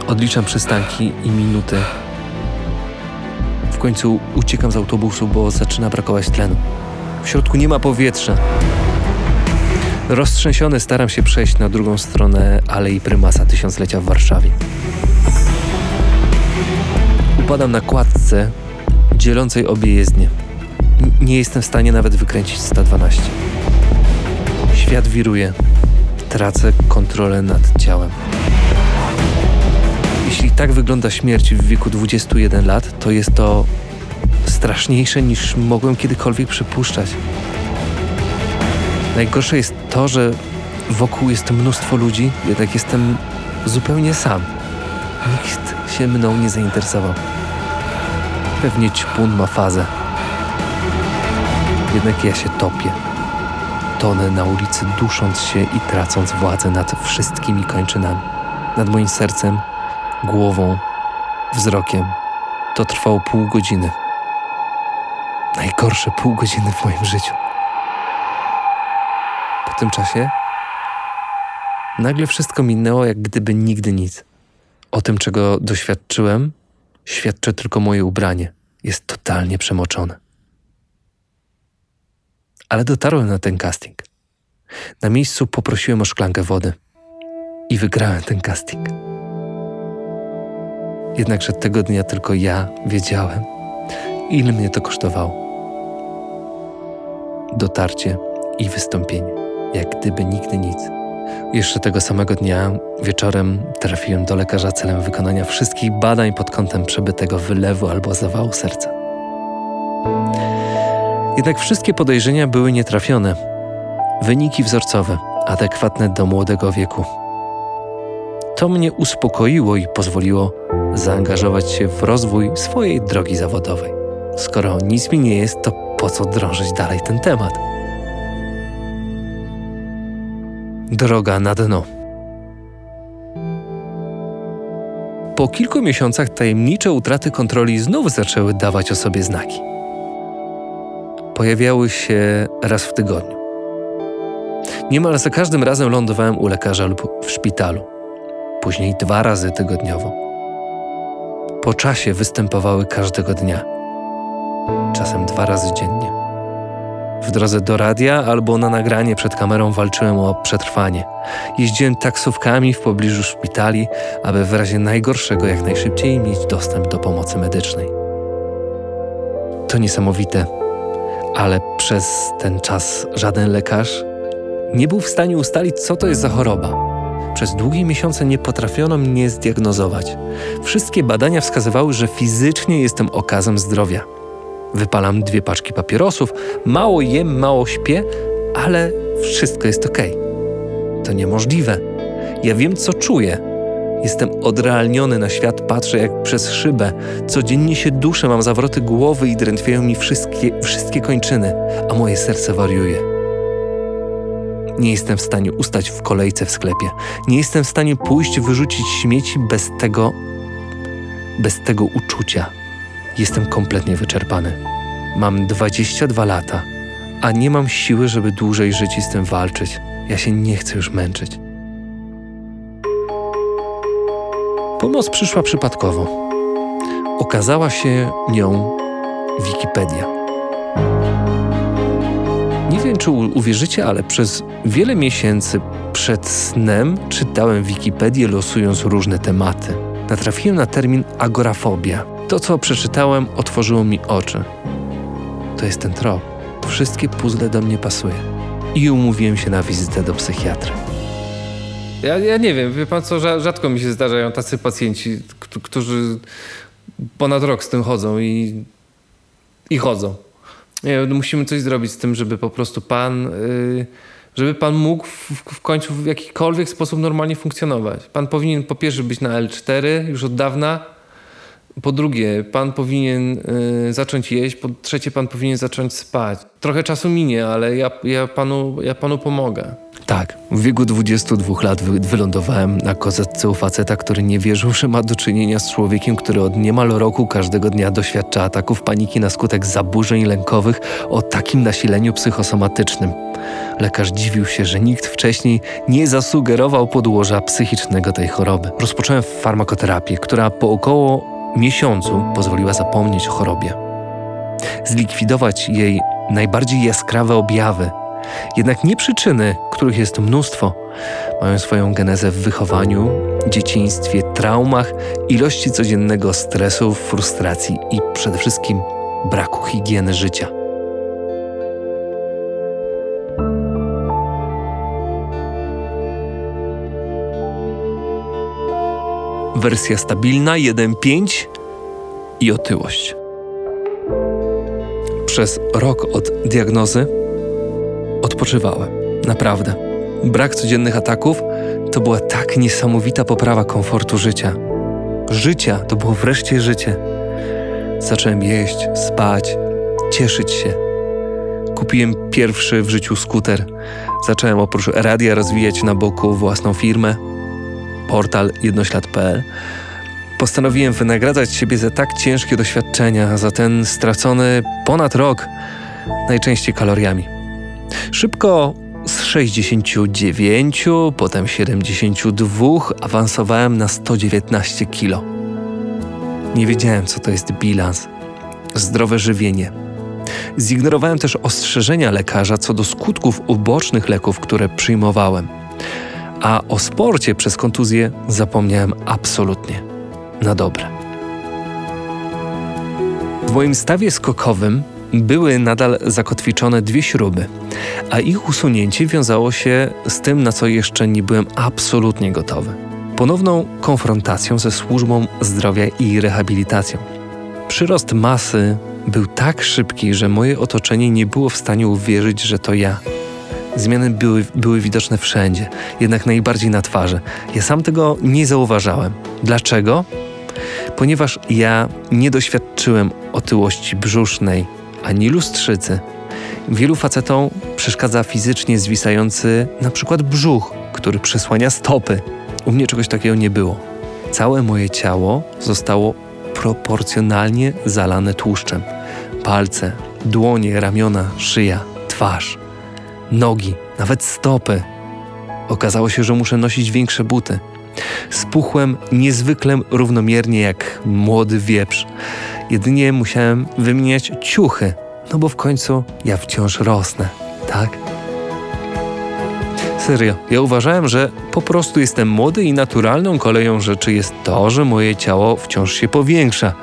Odliczam przystanki i minuty, w końcu uciekam z autobusu, bo zaczyna brakować tlenu. W środku nie ma powietrza. Roztrzęsiony staram się przejść na drugą stronę Alei Prymasa Tysiąclecia w Warszawie. Upadam na kładce dzielącej obie jezdnie. N nie jestem w stanie nawet wykręcić 112. Świat wiruje. Tracę kontrolę nad ciałem. Jeśli tak wygląda śmierć w wieku 21 lat, to jest to straszniejsze niż mogłem kiedykolwiek przypuszczać. Najgorsze jest to, że wokół jest mnóstwo ludzi, jednak jestem zupełnie sam. Nikt się mną nie zainteresował. Pewnie ćpun ma fazę. Jednak ja się topię. Tonę na ulicy, dusząc się i tracąc władzę nad wszystkimi kończynami. Nad moim sercem, głową, wzrokiem. To trwało pół godziny. Najgorsze pół godziny w moim życiu. Po tym czasie nagle wszystko minęło, jak gdyby nigdy nic. O tym, czego doświadczyłem, świadczy tylko moje ubranie. Jest totalnie przemoczone. Ale dotarłem na ten casting. Na miejscu poprosiłem o szklankę wody i wygrałem ten casting. Jednakże tego dnia tylko ja wiedziałem, ile mnie to kosztowało. Dotarcie i wystąpienie. Jak gdyby nigdy nic. Jeszcze tego samego dnia wieczorem trafiłem do lekarza celem wykonania wszystkich badań pod kątem przebytego wylewu albo zawału serca. Jednak wszystkie podejrzenia były nietrafione. Wyniki wzorcowe, adekwatne do młodego wieku. To mnie uspokoiło i pozwoliło zaangażować się w rozwój swojej drogi zawodowej. Skoro nic mi nie jest, to po co drążyć dalej ten temat? Droga na dno. Po kilku miesiącach tajemnicze utraty kontroli znów zaczęły dawać o sobie znaki. Pojawiały się raz w tygodniu. Niemal za każdym razem lądowałem u lekarza lub w szpitalu. Później dwa razy tygodniowo. Po czasie występowały każdego dnia. Czasem dwa razy dziennie. W drodze do radia albo na nagranie przed kamerą walczyłem o przetrwanie. Jeździłem taksówkami w pobliżu szpitali, aby w razie najgorszego jak najszybciej mieć dostęp do pomocy medycznej. To niesamowite, ale przez ten czas żaden lekarz nie był w stanie ustalić, co to jest za choroba. Przez długie miesiące nie potrafiono mnie zdiagnozować. Wszystkie badania wskazywały, że fizycznie jestem okazem zdrowia. Wypalam dwie paczki papierosów, mało jem, mało śpię, ale wszystko jest ok. To niemożliwe. Ja wiem, co czuję. Jestem odrealniony na świat, patrzę jak przez szybę. Codziennie się duszę, mam zawroty głowy i drętwieją mi wszystkie, wszystkie kończyny, a moje serce wariuje. Nie jestem w stanie ustać w kolejce w sklepie. Nie jestem w stanie pójść wyrzucić śmieci bez tego, bez tego uczucia. Jestem kompletnie wyczerpany. Mam 22 lata, a nie mam siły, żeby dłużej żyć i z tym walczyć. Ja się nie chcę już męczyć. Pomoc przyszła przypadkowo. Okazała się nią Wikipedia. Nie wiem, czy uwierzycie, ale przez wiele miesięcy przed snem czytałem Wikipedię, losując różne tematy. Natrafiłem na termin agorafobia. To, co przeczytałem, otworzyło mi oczy. To jest ten trop. Wszystkie puzzle do mnie pasuje. I umówiłem się na wizytę do psychiatry. Ja, ja nie wiem, wie pan co, rzadko mi się zdarzają tacy pacjenci, którzy ponad rok z tym chodzą i, i chodzą. Nie, musimy coś zrobić z tym, żeby po prostu pan, yy, żeby pan mógł w, w, końcu w jakikolwiek sposób normalnie funkcjonować. Pan powinien po pierwsze być na L4 już od dawna, po drugie, pan powinien y, zacząć jeść. Po trzecie, pan powinien zacząć spać. Trochę czasu minie, ale ja, ja, panu, ja panu pomogę. Tak, w wieku 22 lat wy wylądowałem na kozetce u faceta, który nie wierzył, że ma do czynienia z człowiekiem, który od niemal roku każdego dnia doświadcza ataków paniki na skutek zaburzeń lękowych o takim nasileniu psychosomatycznym. Lekarz dziwił się, że nikt wcześniej nie zasugerował podłoża psychicznego tej choroby. Rozpocząłem farmakoterapię, która po około miesiącu pozwoliła zapomnieć o chorobie, zlikwidować jej najbardziej jaskrawe objawy. Jednak nie przyczyny, których jest mnóstwo, mają swoją genezę w wychowaniu, dzieciństwie, traumach, ilości codziennego stresu, frustracji i przede wszystkim braku higieny życia. Wersja stabilna 1.5 i otyłość. Przez rok od diagnozy odpoczywałem. Naprawdę. Brak codziennych ataków to była tak niesamowita poprawa komfortu życia. Życia to było wreszcie życie. Zacząłem jeść, spać, cieszyć się. Kupiłem pierwszy w życiu skuter. Zacząłem oprócz radia rozwijać na boku własną firmę portal jednoślad.pl, postanowiłem wynagradzać siebie za tak ciężkie doświadczenia, za ten stracony ponad rok, najczęściej kaloriami. Szybko z 69, potem 72 awansowałem na 119 kilo. Nie wiedziałem, co to jest bilans, zdrowe żywienie. Zignorowałem też ostrzeżenia lekarza co do skutków ubocznych leków, które przyjmowałem a o sporcie przez kontuzję zapomniałem absolutnie. Na dobre. W moim stawie skokowym były nadal zakotwiczone dwie śruby, a ich usunięcie wiązało się z tym, na co jeszcze nie byłem absolutnie gotowy. Ponowną konfrontacją ze służbą zdrowia i rehabilitacją. Przyrost masy był tak szybki, że moje otoczenie nie było w stanie uwierzyć, że to ja. Zmiany były, były widoczne wszędzie, jednak najbardziej na twarzy. Ja sam tego nie zauważałem. Dlaczego? Ponieważ ja nie doświadczyłem otyłości brzusznej ani lustrzycy. Wielu facetom przeszkadza fizycznie zwisający na przykład brzuch, który przesłania stopy. U mnie czegoś takiego nie było. Całe moje ciało zostało proporcjonalnie zalane tłuszczem. Palce, dłonie, ramiona, szyja, twarz, nogi, nawet stopy. Okazało się, że muszę nosić większe buty. Spuchłem niezwykle równomiernie jak młody wieprz. Jedynie musiałem wymieniać ciuchy, no bo w końcu ja wciąż rosnę, tak? Serio, ja uważałem, że po prostu jestem młody i naturalną koleją rzeczy jest to, że moje ciało wciąż się powiększa.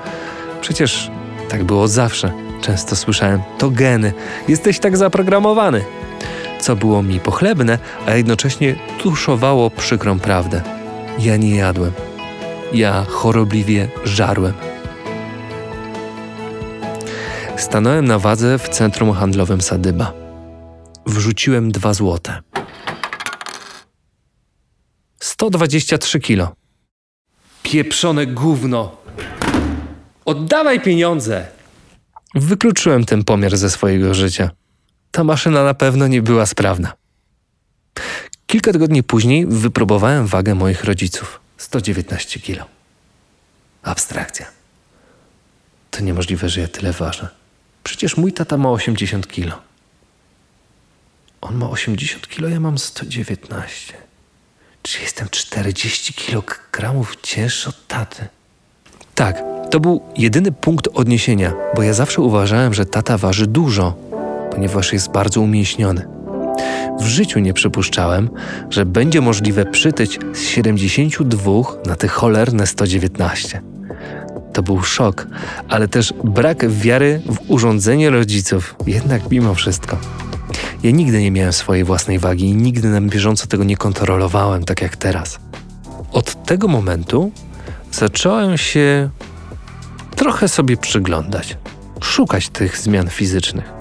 Przecież tak było zawsze. Często słyszałem, to geny, jesteś tak zaprogramowany. Co było mi pochlebne, a jednocześnie tuszowało przykrą prawdę. Ja nie jadłem. Ja chorobliwie żarłem. Stanąłem na wadze w centrum handlowym Sadyba. Wrzuciłem dwa złote. 123 kilo. Pieprzone gówno! Oddawaj pieniądze! Wykluczyłem ten pomiar ze swojego życia. Ta maszyna na pewno nie była sprawna. Kilka tygodni później wypróbowałem wagę moich rodziców. 119 kilo. Abstrakcja. To niemożliwe, że ja tyle ważę. Przecież mój tata ma 80 kilo. On ma 80 kilo, ja mam 119. Czy jestem 40 kilogramów cięższy od taty? Tak, to był jedyny punkt odniesienia, bo ja zawsze uważałem, że tata waży dużo, ponieważ jest bardzo umięśniony. W życiu nie przypuszczałem, że będzie możliwe przytyć z 72 na te cholerne 119. To był szok, ale też brak wiary w urządzenie rodziców, jednak mimo wszystko. Ja nigdy nie miałem swojej własnej wagi i nigdy na bieżąco tego nie kontrolowałem, tak jak teraz. Od tego momentu zacząłem się trochę sobie przyglądać, szukać tych zmian fizycznych,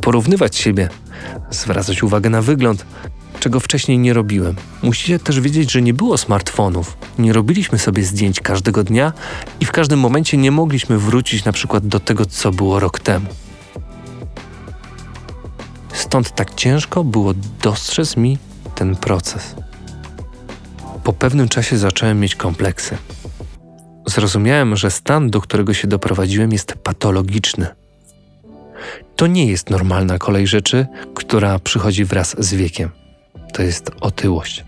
porównywać siebie, zwracać uwagę na wygląd, czego wcześniej nie robiłem. Musicie też wiedzieć, że nie było smartfonów. Nie robiliśmy sobie zdjęć każdego dnia i w każdym momencie nie mogliśmy wrócić na przykład do tego, co było rok temu. Stąd tak ciężko było dostrzec mi ten proces. Po pewnym czasie zacząłem mieć kompleksy. Zrozumiałem, że stan, do którego się doprowadziłem, jest patologiczny. To nie jest normalna kolej rzeczy, która przychodzi wraz z wiekiem. To jest otyłość.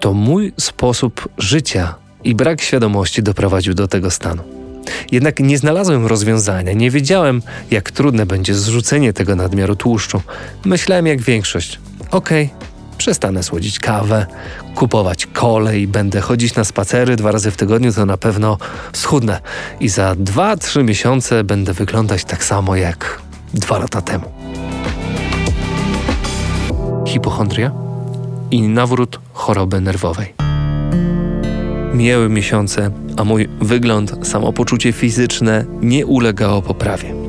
To mój sposób życia i brak świadomości doprowadził do tego stanu. Jednak nie znalazłem rozwiązania, nie wiedziałem, jak trudne będzie zrzucenie tego nadmiaru tłuszczu. Myślałem jak większość. Okej, okay, przestanę słodzić kawę, kupować kole i będę chodzić na spacery dwa razy w tygodniu, to na pewno schudnę. I za 2-3 miesiące będę wyglądać tak samo jak dwa lata temu. Hipochondria i nawrót choroby nerwowej. Mijały miesiące, a mój wygląd, samopoczucie fizyczne nie ulegało poprawie.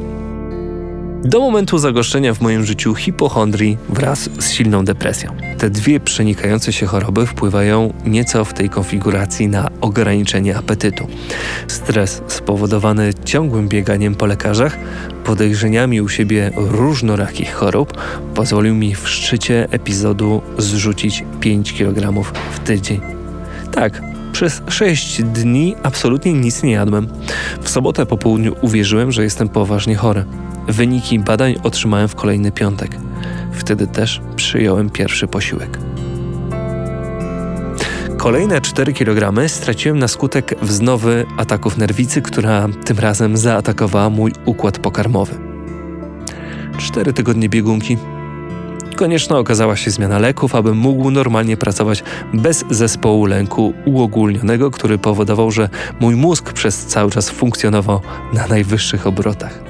Do momentu zagoszczenia w moim życiu hipochondrii wraz z silną depresją. Te dwie przenikające się choroby wpływają nieco w tej konfiguracji na ograniczenie apetytu. Stres spowodowany ciągłym bieganiem po lekarzach, podejrzeniami u siebie różnorakich chorób, pozwolił mi w szczycie epizodu zrzucić 5 kg w tydzień. Tak, przez 6 dni absolutnie nic nie jadłem. W sobotę po południu uwierzyłem, że jestem poważnie chory. Wyniki badań otrzymałem w kolejny piątek. Wtedy też przyjąłem pierwszy posiłek. Kolejne 4 kg straciłem na skutek wznowy ataków nerwicy, która tym razem zaatakowała mój układ pokarmowy. Cztery tygodnie biegunki, Konieczna okazała się zmiana leków, abym mógł normalnie pracować bez zespołu lęku uogólnionego, który powodował, że mój mózg przez cały czas funkcjonował na najwyższych obrotach.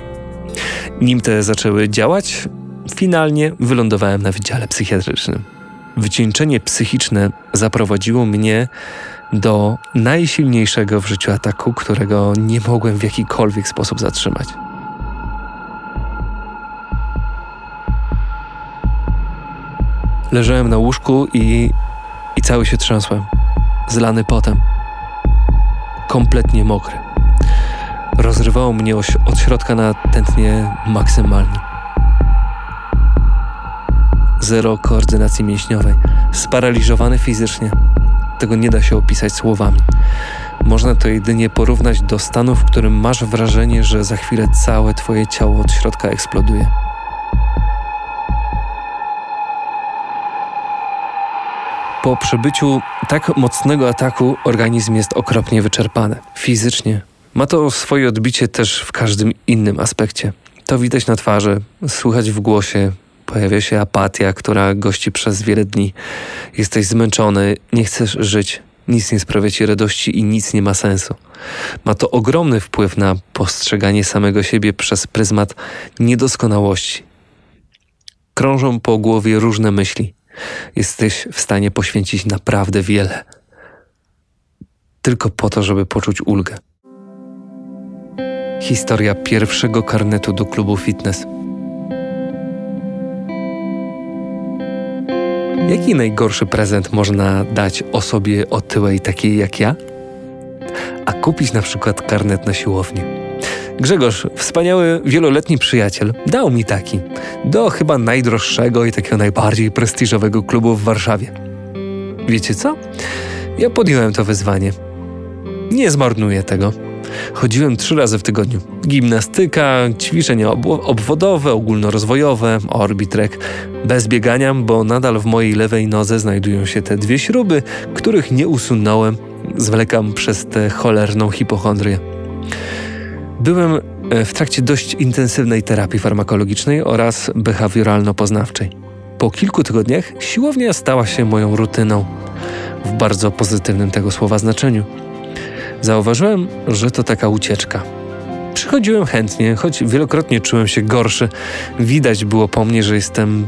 Nim te zaczęły działać, finalnie wylądowałem na wydziale psychiatrycznym. Wycieńczenie psychiczne zaprowadziło mnie do najsilniejszego w życiu ataku, którego nie mogłem w jakikolwiek sposób zatrzymać. Leżałem na łóżku i, i cały się trzęsłem, zlany potem, kompletnie mokry. Rozrywało mnie od środka na tętnie maksymalnie. Zero koordynacji mięśniowej, sparaliżowany fizycznie. Tego nie da się opisać słowami. Można to jedynie porównać do stanu, w którym masz wrażenie, że za chwilę całe twoje ciało od środka eksploduje. Po przebyciu tak mocnego ataku organizm jest okropnie wyczerpany. Fizycznie. Ma to swoje odbicie też w każdym innym aspekcie. To widać na twarzy, słychać w głosie, pojawia się apatia, która gości przez wiele dni. Jesteś zmęczony, nie chcesz żyć, nic nie sprawia ci radości i nic nie ma sensu. Ma to ogromny wpływ na postrzeganie samego siebie przez pryzmat niedoskonałości. Krążą po głowie różne myśli jesteś w stanie poświęcić naprawdę wiele. Tylko po to, żeby poczuć ulgę. Historia pierwszego karnetu do klubu fitness. Jaki najgorszy prezent można dać osobie otyłej takiej jak ja? A kupić na przykład karnet na siłownię. Grzegorz, wspaniały wieloletni przyjaciel, dał mi taki. Do chyba najdroższego i takiego najbardziej prestiżowego klubu w Warszawie. Wiecie co? Ja podjąłem to wyzwanie. Nie zmarnuję tego. Chodziłem trzy razy w tygodniu. Gimnastyka, ćwiczenia obwodowe, ogólnorozwojowe, orbitrek. Bez biegania, bo nadal w mojej lewej nodze znajdują się te dwie śruby, których nie usunąłem. Zwlekam przez tę cholerną hipochondrię. Byłem e, w trakcie dość intensywnej terapii farmakologicznej oraz behawioralno-poznawczej. Po kilku tygodniach siłownia stała się moją rutyną, w bardzo pozytywnym tego słowa znaczeniu. Zauważyłem, że to taka ucieczka. Przychodziłem chętnie, choć wielokrotnie czułem się gorszy. Widać było po mnie, że jestem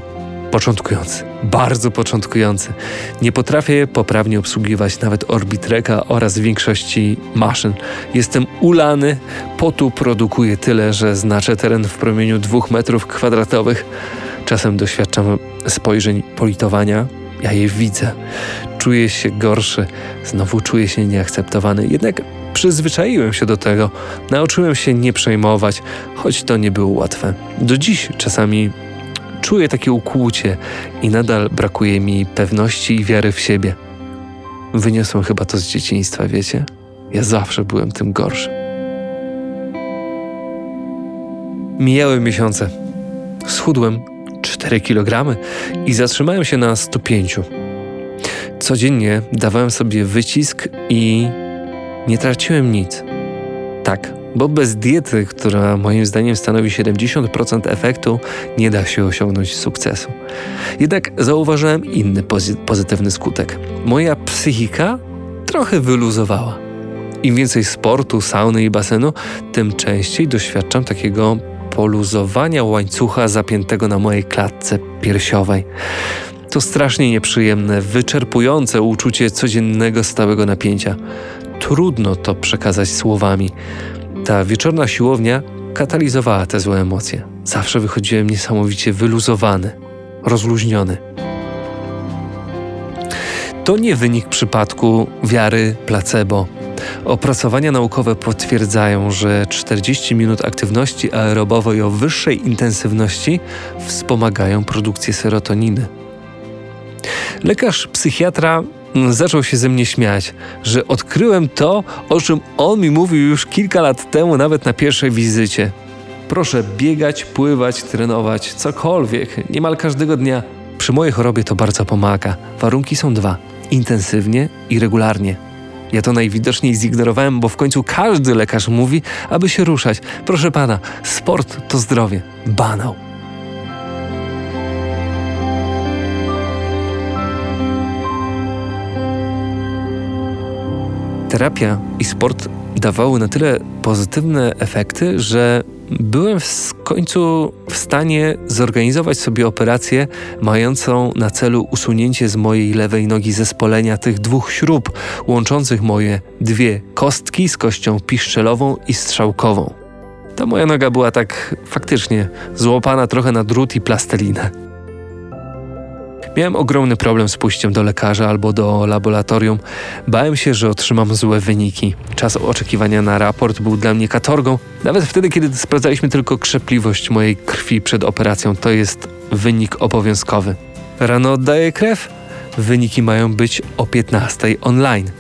początkujący, bardzo początkujący. Nie potrafię poprawnie obsługiwać nawet Orbitreka oraz większości maszyn. Jestem ulany, potu produkuję tyle, że znaczę teren w promieniu dwóch metrów kwadratowych. Czasem doświadczam spojrzeń politowania, ja je widzę. Czuję się gorszy, znowu czuję się nieakceptowany. Jednak przyzwyczaiłem się do tego, nauczyłem się nie przejmować, choć to nie było łatwe. Do dziś czasami Czuję takie ukłucie i nadal brakuje mi pewności i wiary w siebie. Wyniosłem chyba to z dzieciństwa, wiecie? Ja zawsze byłem tym gorszy. Mijały miesiące. Schudłem 4 kg i zatrzymałem się na 105. Codziennie dawałem sobie wycisk i nie traciłem nic. Tak, bo bez diety, która moim zdaniem stanowi 70% efektu, nie da się osiągnąć sukcesu. Jednak zauważyłem inny pozytywny skutek. Moja psychika trochę wyluzowała. Im więcej sportu, sauny i basenu, tym częściej doświadczam takiego poluzowania łańcucha zapiętego na mojej klatce piersiowej. To strasznie nieprzyjemne, wyczerpujące uczucie codziennego stałego napięcia. Trudno to przekazać słowami. Ta wieczorna siłownia katalizowała te złe emocje. Zawsze wychodziłem niesamowicie wyluzowany, rozluźniony. To nie wynik przypadku wiary placebo. Opracowania naukowe potwierdzają, że 40 minut aktywności aerobowej o wyższej intensywności wspomagają produkcję serotoniny. Lekarz psychiatra zaczął się ze mnie śmiać, że odkryłem to, o czym on mi mówił już kilka lat temu, nawet na pierwszej wizycie. Proszę biegać, pływać, trenować, cokolwiek, niemal każdego dnia. Przy mojej chorobie to bardzo pomaga. Warunki są dwa: intensywnie i regularnie. Ja to najwidoczniej zignorowałem, bo w końcu każdy lekarz mówi, aby się ruszać. Proszę pana, sport to zdrowie. Banał. Terapia i sport dawały na tyle pozytywne efekty, że byłem w końcu w stanie zorganizować sobie operację mającą na celu usunięcie z mojej lewej nogi zespolenia tych dwóch śrub łączących moje dwie kostki z kością piszczelową i strzałkową. Ta moja noga była tak faktycznie złopana trochę na drut i plastelinę. Miałem ogromny problem z pójściem do lekarza albo do laboratorium. Bałem się, że otrzymam złe wyniki. Czas oczekiwania na raport był dla mnie katorgą. Nawet wtedy, kiedy sprawdzaliśmy tylko krzepliwość mojej krwi przed operacją, to jest wynik obowiązkowy. Rano oddaję krew? Wyniki mają być o 15 online.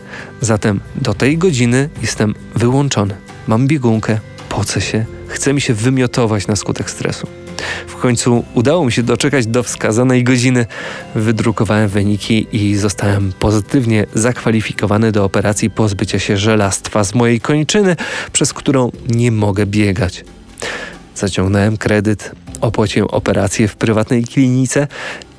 Zatem do tej godziny jestem wyłączony. Mam biegunkę, pocę się, chce mi się wymiotować na skutek stresu. W końcu udało mi się doczekać do wskazanej godziny. Wydrukowałem wyniki i zostałem pozytywnie zakwalifikowany do operacji pozbycia się żelastwa z mojej kończyny, przez którą nie mogę biegać. Zaciągnąłem kredyt, opłaciłem operację w prywatnej klinice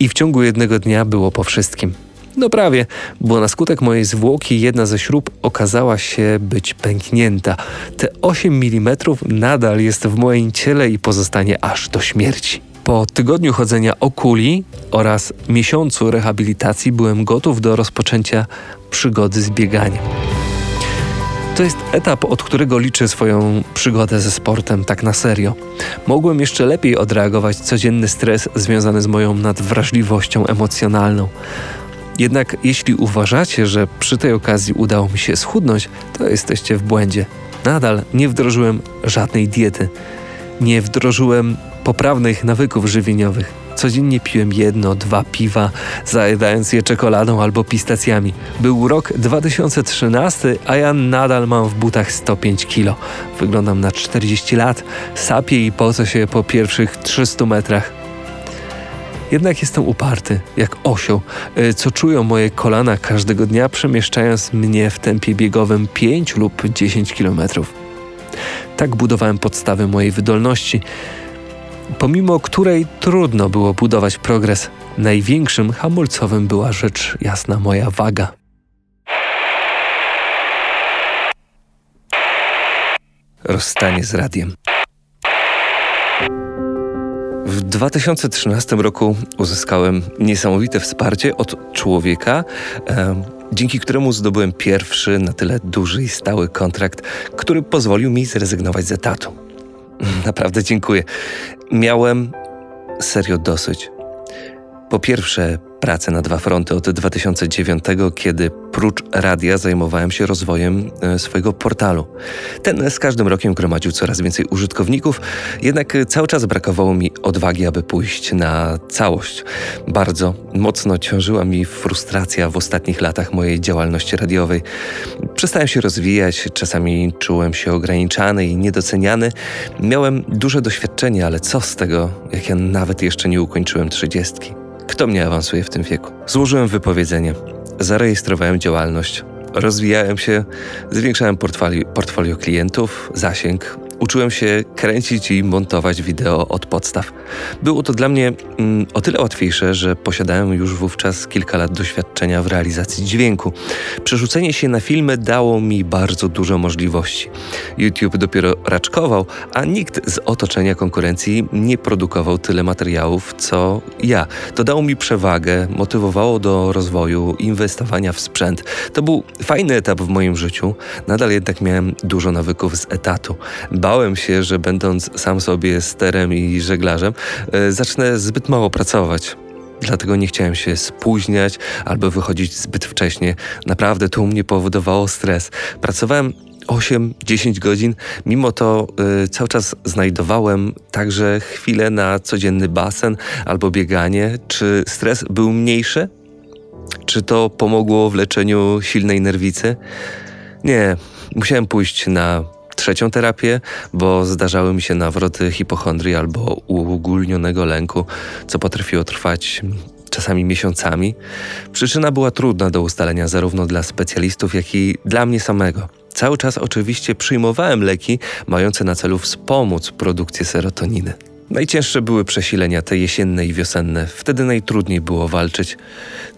i w ciągu jednego dnia było po wszystkim. No prawie, bo na skutek mojej zwłoki jedna ze śrub okazała się być pęknięta. Te 8 mm nadal jest w moim ciele i pozostanie aż do śmierci. Po tygodniu chodzenia o kuli oraz miesiącu rehabilitacji byłem gotów do rozpoczęcia przygody z bieganiem. To jest etap, od którego liczę swoją przygodę ze sportem tak na serio. Mogłem jeszcze lepiej odreagować codzienny stres związany z moją nadwrażliwością emocjonalną. Jednak jeśli uważacie, że przy tej okazji udało mi się schudnąć, to jesteście w błędzie. Nadal nie wdrożyłem żadnej diety. Nie wdrożyłem poprawnych nawyków żywieniowych. Codziennie piłem jedno, dwa piwa, zajadając je czekoladą albo pistacjami. Był rok 2013, a ja nadal mam w butach 105 kilo. Wyglądam na 40 lat, sapię i pocę się po pierwszych 300 metrach. Jednak jestem uparty, jak osioł, e, co czują moje kolana każdego dnia, przemieszczając mnie w tempie biegowym 5 lub 10 kilometrów. Tak budowałem podstawy mojej wydolności, pomimo której trudno było budować progres. Największym hamulcowym była rzecz jasna moja waga. Rozstanie z radiem. W 2013 roku uzyskałem niesamowite wsparcie od człowieka, e, dzięki któremu zdobyłem pierwszy na tyle duży i stały kontrakt, który pozwolił mi zrezygnować z etatu. Naprawdę dziękuję. Miałem serio dosyć. Po pierwsze, pracę na dwa fronty od 2009, kiedy prócz radia zajmowałem się rozwojem e, swojego portalu. Ten z każdym rokiem gromadził coraz więcej użytkowników, jednak cały czas brakowało mi odwagi, aby pójść na całość. Bardzo mocno ciążyła mi frustracja w ostatnich latach mojej działalności radiowej. Przestałem się rozwijać, czasami czułem się ograniczany i niedoceniany. Miałem duże doświadczenie, ale co z tego, jak ja nawet jeszcze nie ukończyłem trzydziestki? Kto mnie awansuje w tym wieku? Złożyłem wypowiedzenie, zarejestrowałem działalność, rozwijałem się, zwiększałem portfolio, portfolio klientów, zasięg, uczyłem się kręcić i montować wideo od podstaw. Było to dla mnie mm, o tyle łatwiejsze, że posiadałem już wówczas kilka lat doświadczenia w realizacji dźwięku. Przerzucenie się na filmy dało mi bardzo dużo możliwości. YouTube dopiero raczkował, a nikt z otoczenia konkurencji nie produkował tyle materiałów, co ja. To dało mi przewagę, motywowało do rozwoju, inwestowania w sprzęt. To był fajny etap w moim życiu, nadal jednak miałem dużo nawyków z etatu. Się, że będąc sam sobie sterem i żeglarzem, e, zacznę zbyt mało pracować. Dlatego nie chciałem się spóźniać albo wychodzić zbyt wcześnie. Naprawdę to u mnie powodowało stres. Pracowałem 8-10 godzin, mimo to y, cały czas znajdowałem także chwilę na codzienny basen albo bieganie. Czy stres był mniejszy? Czy to pomogło w leczeniu silnej nerwicy? Nie, musiałem pójść na trzecią terapię, bo zdarzały mi się nawroty hipochondrii albo uogólnionego lęku, co potrafiło trwać czasami miesiącami. Przyczyna była trudna do ustalenia zarówno dla specjalistów, jak i dla mnie samego. Cały czas oczywiście przyjmowałem leki mające na celu wspomóc produkcję serotoniny. Najcięższe były przesilenia te jesienne i wiosenne. Wtedy najtrudniej było walczyć.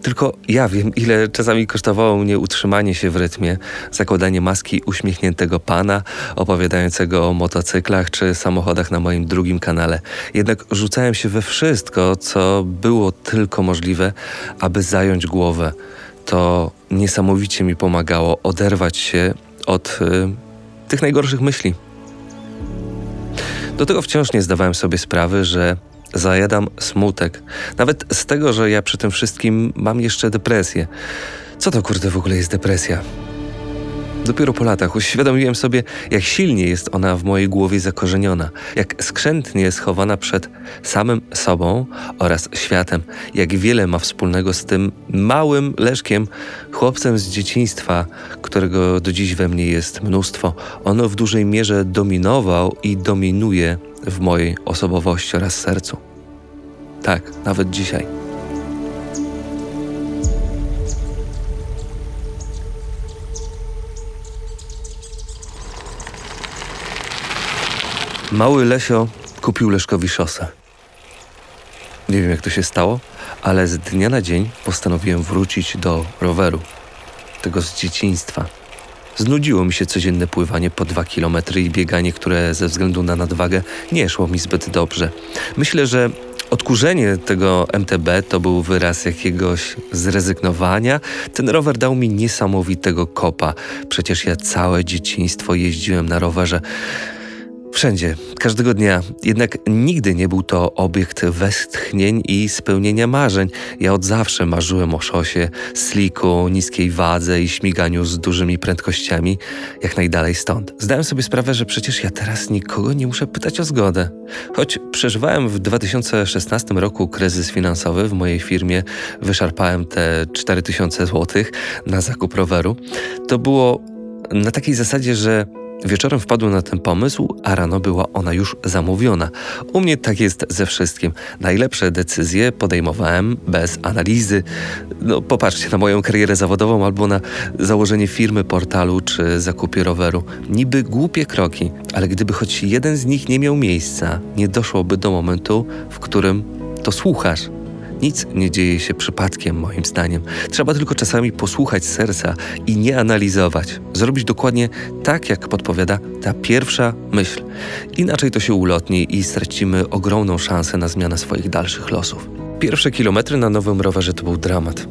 Tylko ja wiem, ile czasami kosztowało mnie utrzymanie się w rytmie, zakładanie maski uśmiechniętego pana, opowiadającego o motocyklach czy samochodach na moim drugim kanale. Jednak rzucałem się we wszystko, co było tylko możliwe, aby zająć głowę. To niesamowicie mi pomagało oderwać się od y, tych najgorszych myśli. Do tego wciąż nie zdawałem sobie sprawy, że zajadam smutek. Nawet z tego, że ja przy tym wszystkim mam jeszcze depresję. Co to kurde w ogóle jest depresja? Dopiero po latach uświadomiłem sobie, jak silnie jest ona w mojej głowie zakorzeniona, jak skrzętnie schowana przed samym sobą oraz światem, jak wiele ma wspólnego z tym małym Leszkiem, chłopcem z dzieciństwa, którego do dziś we mnie jest mnóstwo. Ono w dużej mierze dominował i dominuje w mojej osobowości oraz sercu. Tak, nawet dzisiaj. Mały Lesio kupił Leszkowi szosę. Nie wiem jak to się stało, ale z dnia na dzień postanowiłem wrócić do roweru. Tego z dzieciństwa. Znudziło mi się codzienne pływanie po dwa kilometry i bieganie, które ze względu na nadwagę nie szło mi zbyt dobrze. Myślę, że Odkurzenie tego MTB to był wyraz jakiegoś zrezygnowania. Ten rower dał mi niesamowitego kopa. Przecież ja całe dzieciństwo jeździłem na rowerze. Wszędzie, każdego dnia. Jednak nigdy nie był to obiekt westchnień i spełnienia marzeń. Ja od zawsze marzyłem o szosie, sliku, niskiej wadze i śmiganiu z dużymi prędkościami, jak najdalej stąd. Zdałem sobie sprawę, że przecież ja teraz nikogo nie muszę pytać o zgodę. Choć przeżywałem w 2016 roku kryzys finansowy w mojej firmie, wyszarpałem te 4000 zł na zakup roweru, to było na takiej zasadzie, że Wieczorem wpadłem na ten pomysł, a rano była ona już zamówiona. U mnie tak jest ze wszystkim. Najlepsze decyzje podejmowałem bez analizy. No, popatrzcie na moją karierę zawodową albo na założenie firmy, portalu czy zakupie roweru. Niby głupie kroki, ale gdyby choć jeden z nich nie miał miejsca, nie doszłoby do momentu, w którym to słuchasz. Nic nie dzieje się przypadkiem, moim zdaniem. Trzeba tylko czasami posłuchać serca i nie analizować. Zrobić dokładnie tak, jak podpowiada ta pierwsza myśl. Inaczej to się ulotni i stracimy ogromną szansę na zmianę swoich dalszych losów. Pierwsze kilometry na nowym rowerze to był dramat.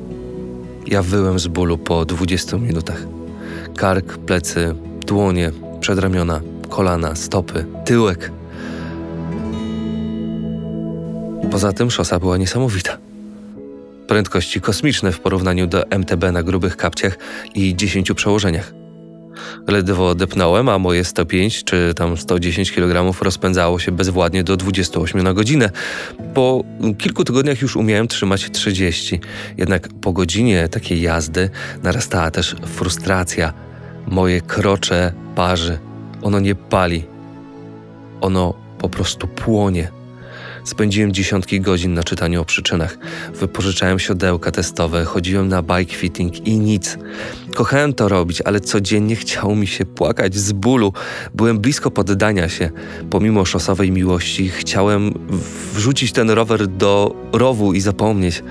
Ja wyłem z bólu po 20 minutach. Kark, plecy, dłonie, przedramiona, kolana, stopy, tyłek. Poza tym szosa była niesamowita. Prędkości kosmiczne w porównaniu do MTB na grubych kapciach i 10 przełożeniach. Ledwo odepnąłem, a moje 105 czy tam 110 kg rozpędzało się bezwładnie do 28 na godzinę. Po kilku tygodniach już umiałem trzymać 30. Jednak po godzinie takiej jazdy narastała też frustracja. Moje krocze parzy. Ono nie pali. Ono po prostu płonie. Spędziłem dziesiątki godzin na czytaniu o przyczynach. Wypożyczałem siodełka testowe, chodziłem na bike fitting i nic. Kochałem to robić, ale codziennie chciało mi się płakać z bólu. Byłem blisko poddania się. Pomimo szosowej miłości chciałem wrzucić ten rower do rowu i zapomnieć.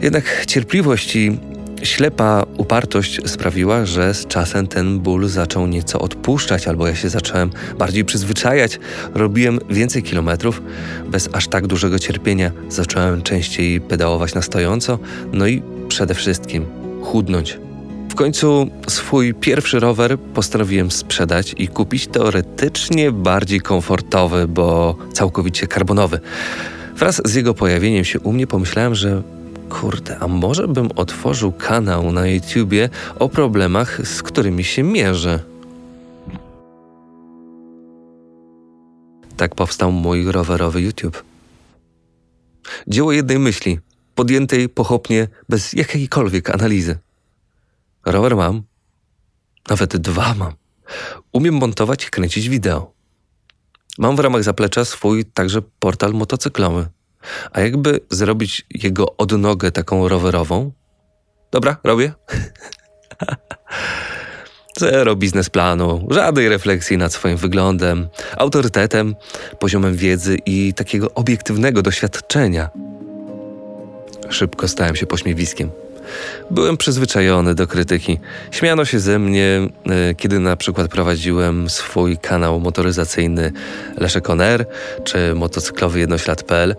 Jednak cierpliwość i Ślepa upartość sprawiła, że z czasem ten ból zaczął nieco odpuszczać, albo ja się zacząłem bardziej przyzwyczajać. Robiłem więcej kilometrów bez aż tak dużego cierpienia. Zacząłem częściej pedałować na stojąco, no i przede wszystkim chudnąć. W końcu swój pierwszy rower postanowiłem sprzedać i kupić teoretycznie bardziej komfortowy, bo całkowicie karbonowy. Wraz z jego pojawieniem się u mnie pomyślałem, że Kurde, a może bym otworzył kanał na YouTubie o problemach, z którymi się mierzę? Tak powstał mój rowerowy YouTube. Dzieło jednej myśli, podjętej pochopnie, bez jakiejkolwiek analizy. Rower mam, nawet dwa mam. Umiem montować i kręcić wideo. Mam w ramach zaplecza swój także portal motocyklowy. A jakby zrobić jego odnogę taką rowerową? Dobra, robię. Zero biznesplanu, żadnej refleksji nad swoim wyglądem, autorytetem, poziomem wiedzy i takiego obiektywnego doświadczenia. Szybko stałem się pośmiewiskiem. Byłem przyzwyczajony do krytyki. Śmiano się ze mnie, e, kiedy na przykład prowadziłem swój kanał motoryzacyjny Leszek On czy motocyklowy jednoślad.pl.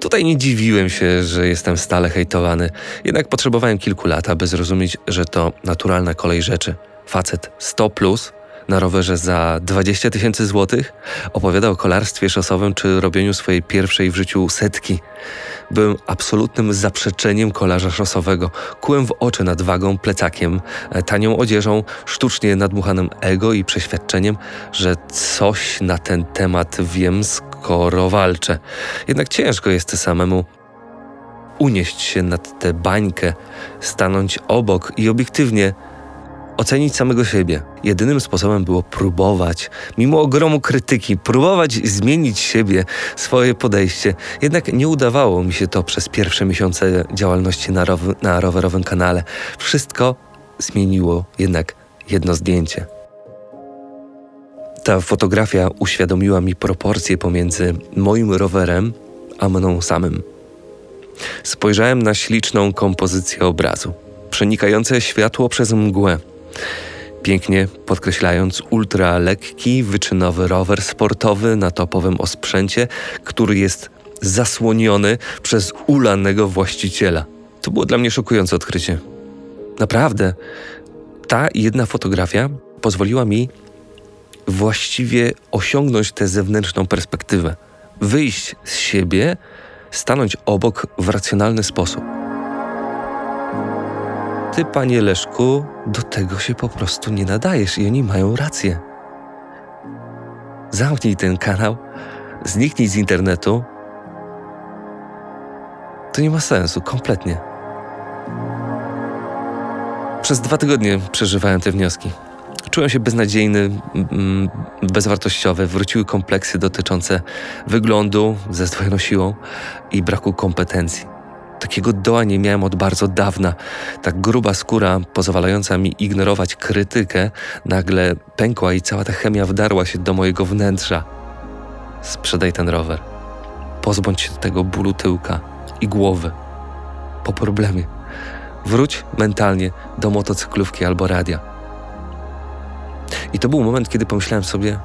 Tutaj nie dziwiłem się, że jestem stale hejtowany, jednak potrzebowałem kilku lat, aby zrozumieć, że to naturalna kolej rzeczy. Facet 100 plus na rowerze za 20 tysięcy złotych opowiada o kolarstwie szosowym czy robieniu swojej pierwszej w życiu setki. Byłem absolutnym zaprzeczeniem kolarza szosowego. Kułem w oczy nadwagą, plecakiem, e, tanią odzieżą, sztucznie nadmuchanym ego i przeświadczeniem, że coś na ten temat wiem, skoro walczę. Jednak ciężko jest samemu unieść się nad tę bańkę, stanąć obok i obiektywnie ocenić samego siebie. Jedynym sposobem było próbować, mimo ogromu krytyki, próbować zmienić siebie, swoje podejście. Jednak nie udawało mi się to przez pierwsze miesiące działalności na, row na rowerowym kanale. Wszystko zmieniło jednak jedno zdjęcie. Ta fotografia uświadomiła mi proporcje pomiędzy moim rowerem a mną samym. Spojrzałem na śliczną kompozycję obrazu, przenikające światło przez mgłę pięknie podkreślając ultra lekki, wyczynowy rower sportowy na topowym osprzęcie, który jest zasłoniony przez ulanego właściciela. To było dla mnie szokujące odkrycie. Naprawdę, ta jedna fotografia pozwoliła mi właściwie osiągnąć tę zewnętrzną perspektywę, wyjść z siebie, stanąć obok w racjonalny sposób. Ty, panie Leszku, do tego się po prostu nie nadajesz i oni mają rację. Zamknij ten kanał, zniknij z internetu. To nie ma sensu, kompletnie. Przez dwa tygodnie przeżywałem te wnioski. Czułem się beznadziejny, bezwartościowy. Wróciły kompleksy dotyczące wyglądu ze zdwojoną siłą i braku kompetencji. Takiego doła nie miałem od bardzo dawna. Tak gruba skóra, pozwalająca mi ignorować krytykę, nagle pękła i cała ta chemia wdarła się do mojego wnętrza. Sprzedaj ten rower. Pozbądź się tego bólu tyłka i głowy. Po problemie. Wróć mentalnie do motocyklówki albo radia. I to był moment, kiedy pomyślałem sobie: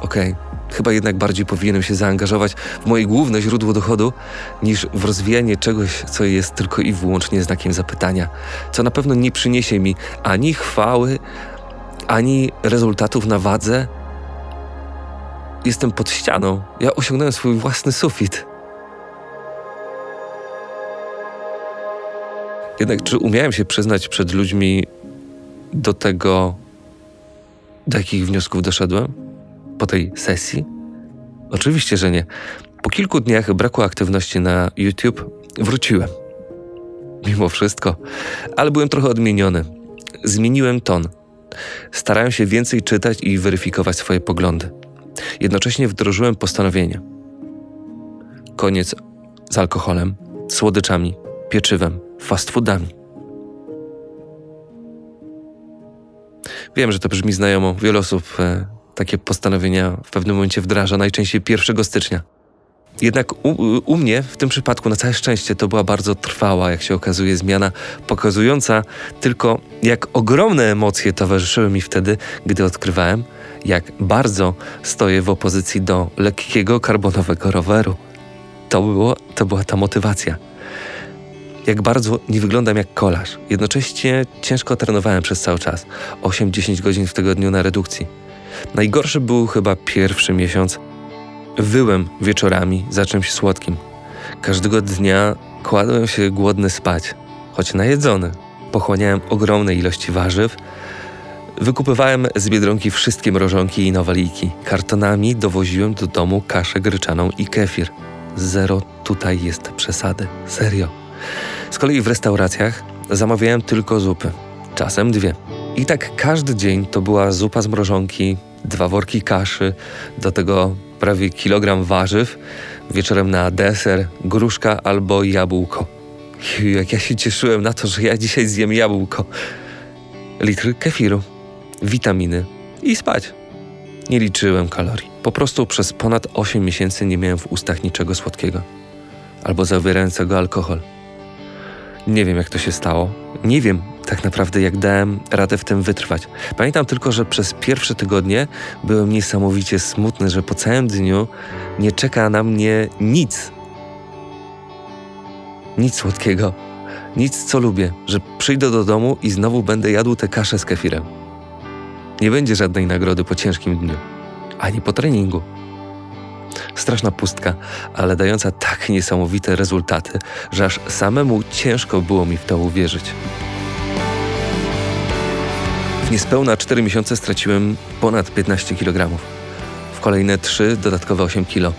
Okej, okay, Chyba jednak bardziej powinienem się zaangażować w moje główne źródło dochodu, niż w rozwijanie czegoś, co jest tylko i wyłącznie znakiem zapytania, co na pewno nie przyniesie mi ani chwały, ani rezultatów na wadze. Jestem pod ścianą. Ja osiągnąłem swój własny sufit. Jednak czy umiałem się przyznać przed ludźmi do tego, do jakich wniosków doszedłem? po tej sesji? Oczywiście, że nie. Po kilku dniach braku aktywności na YouTube wróciłem. Mimo wszystko, ale byłem trochę odmieniony. Zmieniłem ton. Starałem się więcej czytać i weryfikować swoje poglądy. Jednocześnie wdrożyłem postanowienie. Koniec z alkoholem, słodyczami, pieczywem, fast foodami. Wiem, że to brzmi znajomo. Wiele osób e, takie postanowienia w pewnym momencie wdraża, najczęściej 1 stycznia. Jednak u, u, mnie w tym przypadku, na całe szczęście, to była bardzo trwała, jak się okazuje, zmiana, pokazująca tylko, jak ogromne emocje towarzyszyły mi wtedy, gdy odkrywałem, jak bardzo stoję w opozycji do lekkiego karbonowego roweru. To, było, to była ta motywacja. Jak bardzo nie wyglądam jak kolarz. Jednocześnie ciężko trenowałem przez cały czas 8-10 godzin w tygodniu na redukcji. Najgorszy był chyba pierwszy miesiąc. Wyłem wieczorami za czymś słodkim. Każdego dnia kładłem się głodny spać, choć najedzony. Pochłaniałem ogromne ilości warzyw. Wykupywałem z biedronki wszystkie mrożonki i nowaliki. Kartonami dowoziłem do domu kaszę gryczaną i kefir. Zero tutaj jest przesady. Serio. Z kolei w restauracjach zamawiałem tylko zupy. Czasem dwie. I tak każdy dzień to była zupa z mrożonki, dwa worki kaszy, do tego prawie kilogram warzyw, wieczorem na deser gruszka albo jabłko. Jak ja się cieszyłem na to, że ja dzisiaj zjem jabłko. Litr kefiru. witaminy i spać. Nie liczyłem kalorii. Po prostu przez ponad 8 miesięcy nie miałem w ustach niczego słodkiego albo zawierającego alkohol. Nie wiem, jak to się stało. Nie wiem tak naprawdę, jak dałem radę w tym wytrwać. Pamiętam tylko, że przez pierwsze tygodnie byłem niesamowicie smutny, że po całym dniu nie czeka na mnie nic. Nic słodkiego. Nic, co lubię, że przyjdę do domu i znowu będę jadł tę kaszę z kefirem. Nie będzie żadnej nagrody po ciężkim dniu, ani po treningu. Straszna pustka, ale dająca tak niesamowite rezultaty, że aż samemu ciężko było mi w to uwierzyć. W niespełna 4 miesiące straciłem ponad 15 kg. W kolejne 3 dodatkowe 8 kg.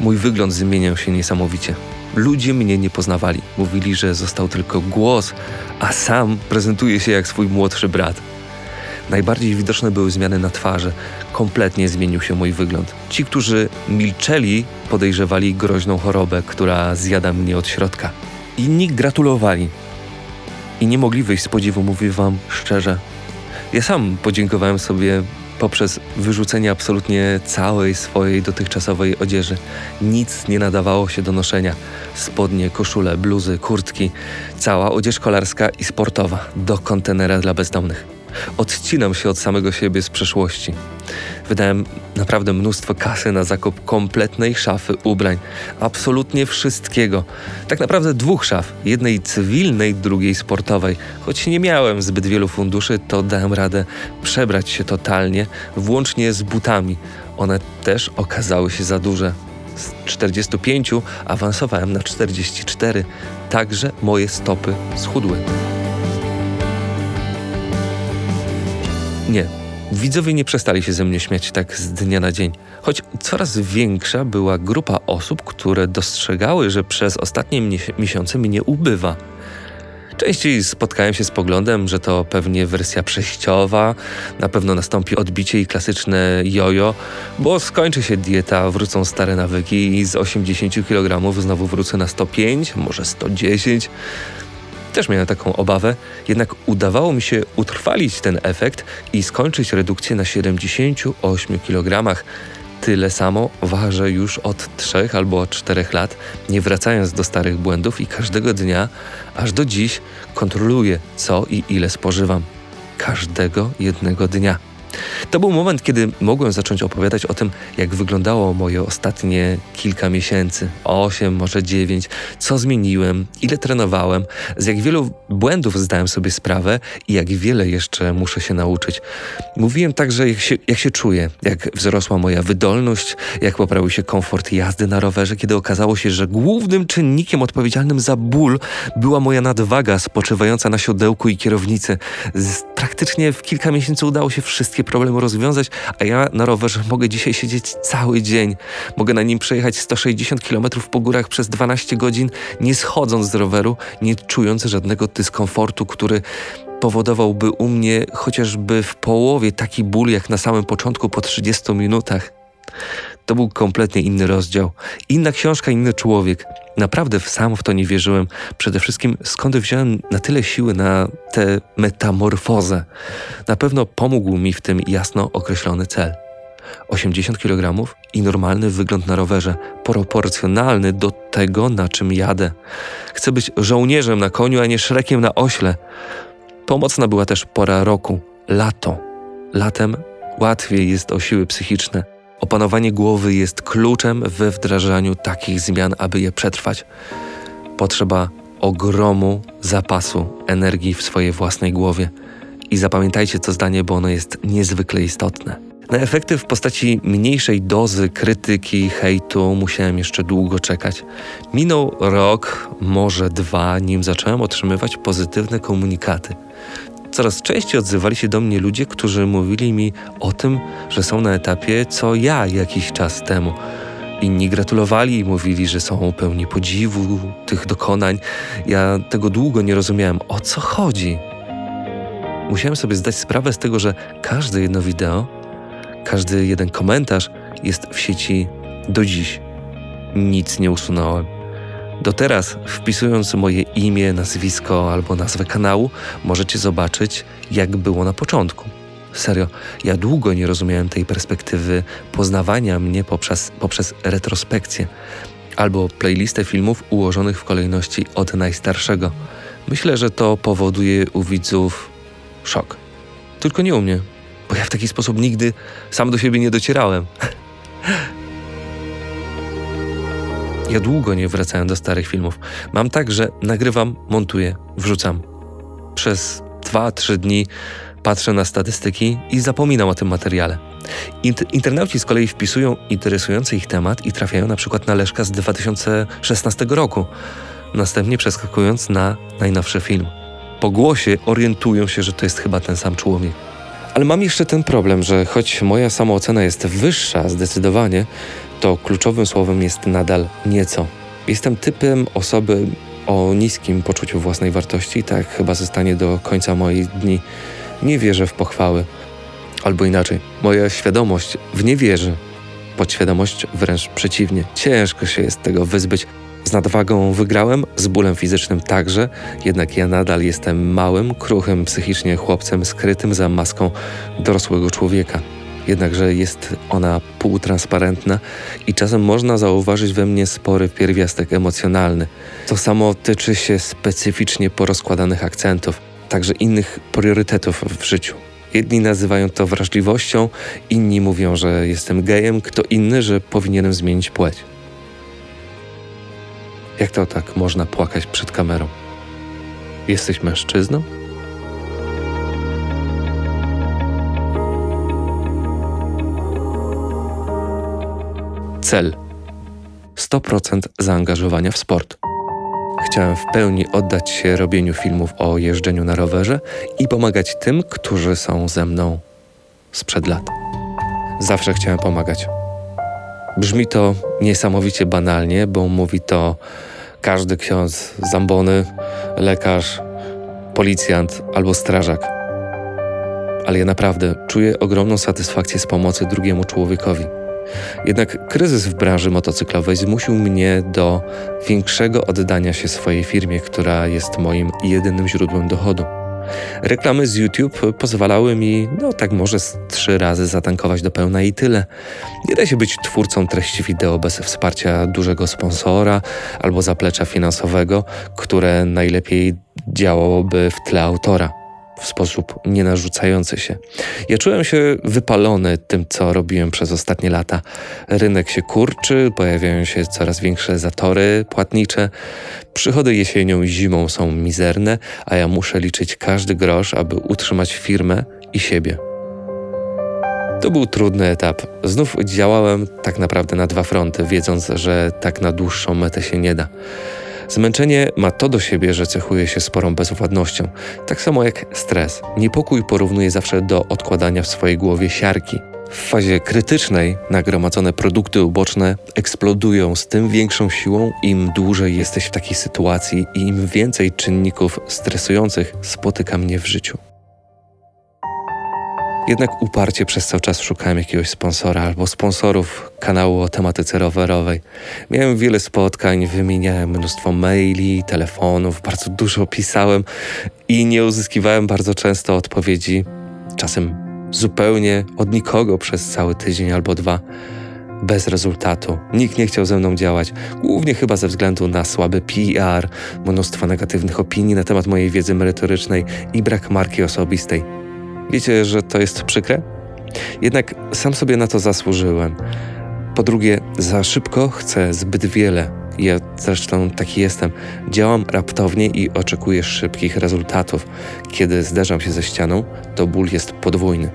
Mój wygląd zmieniał się niesamowicie. Ludzie mnie nie poznawali. Mówili, że został tylko głos, a sam prezentuje się jak swój młodszy brat. Najbardziej widoczne były zmiany na twarzy. Kompletnie zmienił się mój wygląd. Ci, którzy milczeli, podejrzewali groźną chorobę, która zjada mnie od środka. Inni gratulowali. I nie mogli wyjść z podziwu, mówię wam szczerze. Ja sam podziękowałem sobie poprzez wyrzucenie absolutnie całej swojej dotychczasowej odzieży. Nic nie nadawało się do noszenia. Spodnie, koszule, bluzy, kurtki, cała odzież kolarska i sportowa do kontenera dla bezdomnych. Odcinam się od samego siebie z przeszłości. Wydałem naprawdę mnóstwo kasy na zakup kompletnej szafy ubrań. Absolutnie wszystkiego. Tak naprawdę dwóch szaf. Jednej cywilnej, drugiej sportowej. Choć nie miałem zbyt wielu funduszy, to dałem radę przebrać się totalnie, włącznie z butami. One też okazały się za duże. Z 45 awansowałem na 44. Także moje stopy schudły. Nie. Widzowie nie przestali się ze mnie śmiać tak z dnia na dzień, choć coraz większa była grupa osób, które dostrzegały, że przez ostatnie miesiące mnie ubywa. Częściej spotkałem się z poglądem, że to pewnie wersja przejściowa, na pewno nastąpi odbicie i klasyczne jojo, bo skończy się dieta, wrócą stare nawyki i z 80 kg znowu wrócę na 105, może 110. Też miałem taką obawę, jednak udawało mi się utrwalić ten efekt i skończyć redukcję na 78 kg. Tyle samo ważę już od 3 albo od 4 lat, nie wracając do starych błędów i każdego dnia, aż do dziś, kontroluję co i ile spożywam. Każdego jednego dnia. To był moment, kiedy mogłem zacząć opowiadać o tym, jak wyglądało moje ostatnie kilka miesięcy, osiem, może dziewięć, co zmieniłem, ile trenowałem, z jak wielu błędów zdałem sobie sprawę i jak wiele jeszcze muszę się nauczyć. Mówiłem także, jak się, jak się czuję, jak wzrosła moja wydolność, jak poprawił się komfort jazdy na rowerze, kiedy okazało się, że głównym czynnikiem odpowiedzialnym za ból była moja nadwaga spoczywająca na siodełku i kierownicy. Z, praktycznie w kilka miesięcy udało się wszystkie problemu rozwiązać, a ja na rowerze mogę dzisiaj siedzieć cały dzień. Mogę na nim przejechać 160 km po górach przez 12 godzin, nie schodząc z roweru, nie czując żadnego dyskomfortu, który powodowałby u mnie chociażby w połowie taki ból jak na samym początku po 30 minutach. To był kompletnie inny rozdział, inna książka, inny człowiek. Naprawdę sam w to nie wierzyłem. Przede wszystkim skąd wziąłem na tyle siły na tę metamorfozę. Na pewno pomógł mi w tym jasno określony cel. 80 kg i normalny wygląd na rowerze, proporcjonalny do tego, na czym jadę. Chcę być żołnierzem na koniu, a nie szrekiem na ośle. Pomocna była też pora roku, lato. Latem łatwiej jest o siły psychiczne. Opanowanie głowy jest kluczem we wdrażaniu takich zmian, aby je przetrwać. Potrzeba ogromu zapasu energii w swojej własnej głowie. I zapamiętajcie to zdanie, bo ono jest niezwykle istotne. Na efekty w postaci mniejszej dozy krytyki, hejtu musiałem jeszcze długo czekać. Minął rok, może dwa, nim zacząłem otrzymywać pozytywne komunikaty. Coraz częściej odzywali się do mnie ludzie, którzy mówili mi o tym, że są na etapie co ja jakiś czas temu. Inni gratulowali i mówili, że są pełni podziwu tych dokonań. Ja tego długo nie rozumiałem, o co chodzi. Musiałem sobie zdać sprawę z tego, że każde jedno wideo, każdy jeden komentarz jest w sieci do dziś. Nic nie usunąłem. Do teraz, wpisując moje imię, nazwisko albo nazwę kanału, możecie zobaczyć, jak było na początku. Serio, ja długo nie rozumiałem tej perspektywy poznawania mnie poprzez, poprzez retrospekcję albo playlistę filmów ułożonych w kolejności od najstarszego. Myślę, że to powoduje u widzów szok. Tylko nie u mnie, bo ja w taki sposób nigdy sam do siebie nie docierałem. Ja długo nie wracałem do starych filmów. Mam tak, że nagrywam, montuję, wrzucam. Przez 2-3 dni patrzę na statystyki i zapominam o tym materiale. Int internauci z kolei wpisują interesujący ich temat i trafiają na przykład na Leszka z 2016 roku, następnie przeskakując na najnowszy film. Po głosie orientują się, że to jest chyba ten sam człowiek. Ale mam jeszcze ten problem, że choć moja samoocena jest wyższa zdecydowanie, to kluczowym słowem jest nadal nieco. Jestem typem osoby o niskim poczuciu własnej wartości, tak chyba zostanie do końca moich dni. Nie wierzę w pochwały. Albo inaczej, moja świadomość w nie wierzy. Podświadomość wręcz przeciwnie. Ciężko się jest tego wyzbyć. Z nadwagą wygrałem, z bólem fizycznym także, jednak ja nadal jestem małym, kruchym psychicznie chłopcem skrytym za maską dorosłego człowieka. Jednakże jest ona półtransparentna i czasem można zauważyć we mnie spory pierwiastek emocjonalny. To samo tyczy się specyficznie porozkładanych akcentów, także innych priorytetów w życiu. Jedni nazywają to wrażliwością, inni mówią, że jestem gejem, kto inny, że powinienem zmienić płeć. Jak to tak można płakać przed kamerą? Jesteś mężczyzną? Cel 100% zaangażowania w sport. Chciałem w pełni oddać się robieniu filmów o jeżdżeniu na rowerze i pomagać tym, którzy są ze mną sprzed lat. Zawsze chciałem pomagać. Brzmi to niesamowicie banalnie, bo mówi to każdy ksiądz zambony, lekarz, policjant albo strażak. Ale ja naprawdę czuję ogromną satysfakcję z pomocy drugiemu człowiekowi. Jednak kryzys w branży motocyklowej zmusił mnie do większego oddania się swojej firmie, która jest moim jedynym źródłem dochodu. Reklamy z YouTube pozwalały mi, no tak może z trzy razy zatankować do pełna i tyle. Nie da się być twórcą treści wideo bez wsparcia dużego sponsora albo zaplecza finansowego, które najlepiej działałoby w tle autora w sposób nienarzucający się. Ja czułem się wypalony tym, co robiłem przez ostatnie lata. Rynek się kurczy, pojawiają się coraz większe zatory płatnicze. Przychody jesienią i zimą są mizerne, a ja muszę liczyć każdy grosz, aby utrzymać firmę i siebie. To był trudny etap. Znów działałem tak naprawdę na dwa fronty, wiedząc, że tak na dłuższą metę się nie da. Zmęczenie ma to do siebie, że cechuje się sporą bezwładnością, tak samo jak stres. Niepokój porównuje zawsze do odkładania w swojej głowie siarki. W fazie krytycznej nagromadzone produkty uboczne eksplodują z tym większą siłą, im dłużej jesteś w takiej sytuacji i im więcej czynników stresujących spotyka mnie w życiu. Jednak uparcie przez cały czas szukałem jakiegoś sponsora albo sponsorów kanału o tematyce rowerowej. Miałem wiele spotkań, wymieniałem mnóstwo maili, telefonów, bardzo dużo pisałem i nie uzyskiwałem bardzo często odpowiedzi, czasem zupełnie od nikogo przez cały tydzień albo dwa. Bez rezultatu. Nikt nie chciał ze mną działać, głównie chyba ze względu na słaby PR, mnóstwo negatywnych opinii na temat mojej wiedzy merytorycznej i brak marki osobistej. Wiecie, że to jest przykre? Jednak sam sobie na to zasłużyłem. Po drugie, za szybko chcę zbyt wiele. Ja zresztą taki jestem. Działam raptownie i oczekuję szybkich rezultatów. Kiedy zderzam się ze ścianą, to ból jest podwójny.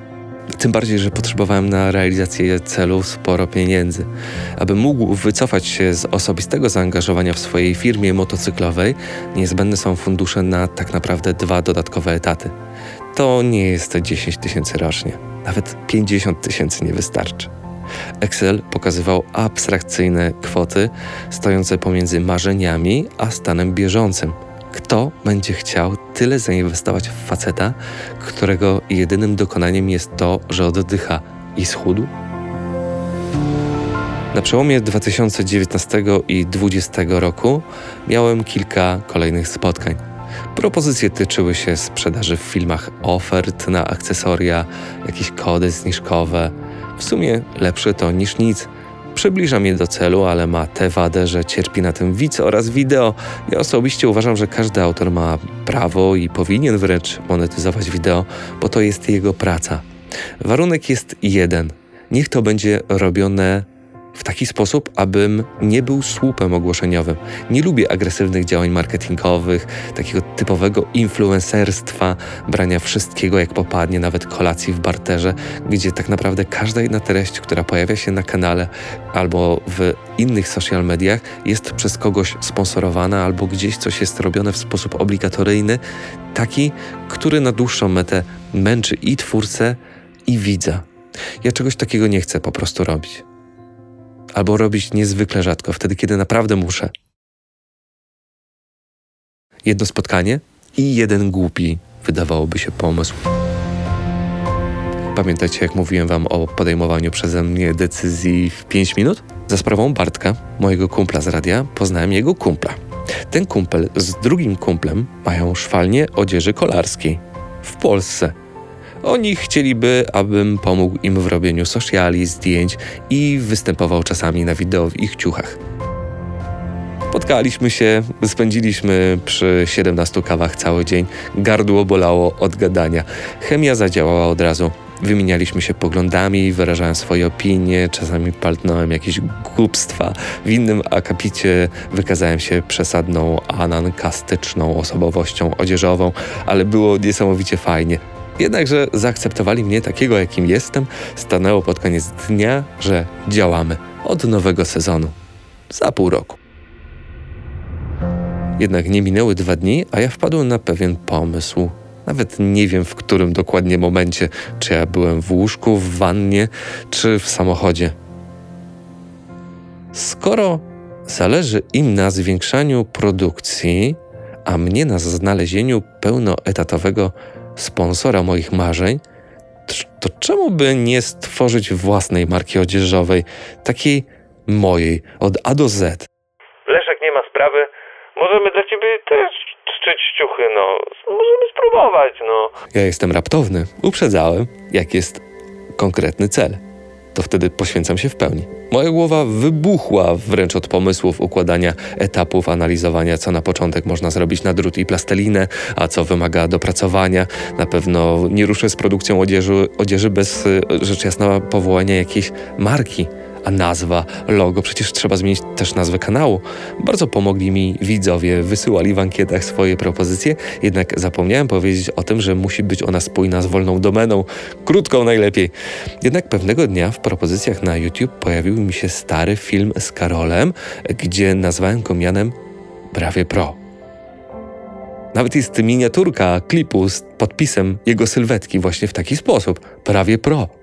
Tym bardziej, że potrzebowałem na realizację celu sporo pieniędzy. Aby mógł wycofać się z osobistego zaangażowania w swojej firmie motocyklowej, niezbędne są fundusze na tak naprawdę dwa dodatkowe etaty. To nie jest 10 tysięcy rocznie. Nawet 50 tysięcy nie wystarczy. Excel pokazywał abstrakcyjne kwoty stojące pomiędzy marzeniami a stanem bieżącym. Kto będzie chciał tyle zainwestować w faceta, którego jedynym dokonaniem jest to, że oddycha i schudł? Na przełomie 2019 i 2020 roku miałem kilka kolejnych spotkań. Propozycje tyczyły się sprzedaży w filmach ofert na akcesoria, jakieś kody zniżkowe. W sumie lepsze to niż nic. Przybliża mnie do celu, ale ma tę wadę, że cierpi na tym widz oraz wideo. Ja osobiście uważam, że każdy autor ma prawo i powinien wręcz monetyzować wideo, bo to jest jego praca. Warunek jest jeden. Niech to będzie robione w taki sposób, abym nie był słupem ogłoszeniowym. Nie lubię agresywnych działań marketingowych, takiego typowego influencerstwa, brania wszystkiego jak popadnie, nawet kolacji w barterze, gdzie tak naprawdę każda jedna treść, która pojawia się na kanale albo w innych social mediach, jest przez kogoś sponsorowana albo gdzieś coś jest robione w sposób obligatoryjny, taki, który na dłuższą metę męczy i twórcę, i widza. Ja czegoś takiego nie chcę po prostu robić albo robić niezwykle rzadko, wtedy kiedy naprawdę muszę. Jedno spotkanie i jeden głupi, wydawałoby się, pomysł. Pamiętacie, jak mówiłem Wam o podejmowaniu przeze mnie decyzji w 5 minut? Za sprawą Bartka, mojego kumpla z radia, poznałem jego kumpla. Ten kumpel z drugim kumplem mają szwalnię odzieży kolarskiej w Polsce. Oni chcieliby, abym pomógł im w robieniu sociali, zdjęć i występował czasami na wideo w ich ciuchach. Spotkaliśmy się, spędziliśmy przy 17 kawach cały dzień. Gardło bolało od gadania. Chemia zadziałała od razu. Wymienialiśmy się poglądami, wyrażałem swoje opinie, czasami paltnąłem jakieś głupstwa. W innym akapicie wykazałem się przesadną, anankastyczną osobowością odzieżową, ale było niesamowicie fajnie. Jednakże zaakceptowali mnie takiego, jakim jestem, stanęło pod koniec dnia, że działamy od nowego sezonu. Za pół roku. Jednak nie minęły dwa dni, a ja wpadłem na pewien pomysł. Nawet nie wiem w którym dokładnie momencie, czy ja byłem w łóżku, w wannie, czy w samochodzie. Skoro zależy im na zwiększaniu produkcji, a mnie na znalezieniu pełnoetatowego sponsora moich marzeń, to czemu by nie stworzyć własnej marki odzieżowej, takiej mojej, od A do Z? Leszek, nie ma sprawy. Możemy dla ciebie też szczyć ciuchy, no. Możemy spróbować, no. Ja jestem raptowny. Uprzedzałem, jak jest konkretny cel to wtedy poświęcam się w pełni. Moja głowa wybuchła wręcz od pomysłów układania etapów, analizowania, co na początek można zrobić na drut i plastelinę, a co wymaga dopracowania. Na pewno nie ruszę z produkcją odzieży, odzieży bez y, rzecz jasna powołania jakiejś marki a nazwa, logo, przecież trzeba zmienić też nazwę kanału. Bardzo pomogli mi widzowie, wysyłali w ankietach swoje propozycje, jednak zapomniałem powiedzieć o tym, że musi być ona spójna z wolną domeną, krótką najlepiej. Jednak pewnego dnia w propozycjach na YouTube pojawił mi się stary film z Karolem, gdzie nazwałem go mianem Prawie Pro. Nawet jest miniaturka klipu z podpisem jego sylwetki właśnie w taki sposób. Prawie pro.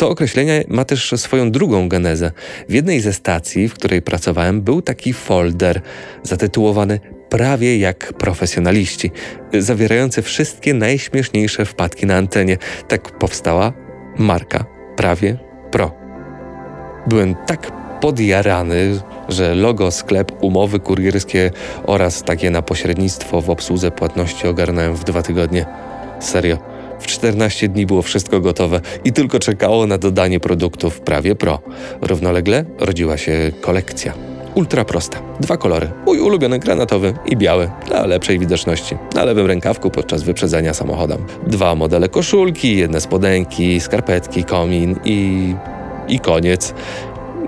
To określenie ma też swoją drugą genezę. W jednej ze stacji, w której pracowałem, był taki folder zatytułowany Prawie jak profesjonaliści, zawierający wszystkie najśmieszniejsze wpadki na antenie. Tak powstała marka Prawie Pro. Byłem tak podjarany, że logo, sklep, umowy kurierskie oraz takie na pośrednictwo w obsłudze płatności ogarnąłem w dwa tygodnie. Serio. W 14 dni było wszystko gotowe i tylko czekało na dodanie produktów prawie pro. Równolegle rodziła się kolekcja. Ultra prosta. Dwa kolory. Mój ulubiony granatowy i biały dla lepszej widoczności. Na lewym rękawku podczas wyprzedzenia samochodem. Dwa modele koszulki, jedne spodenki, skarpetki, komin i i koniec.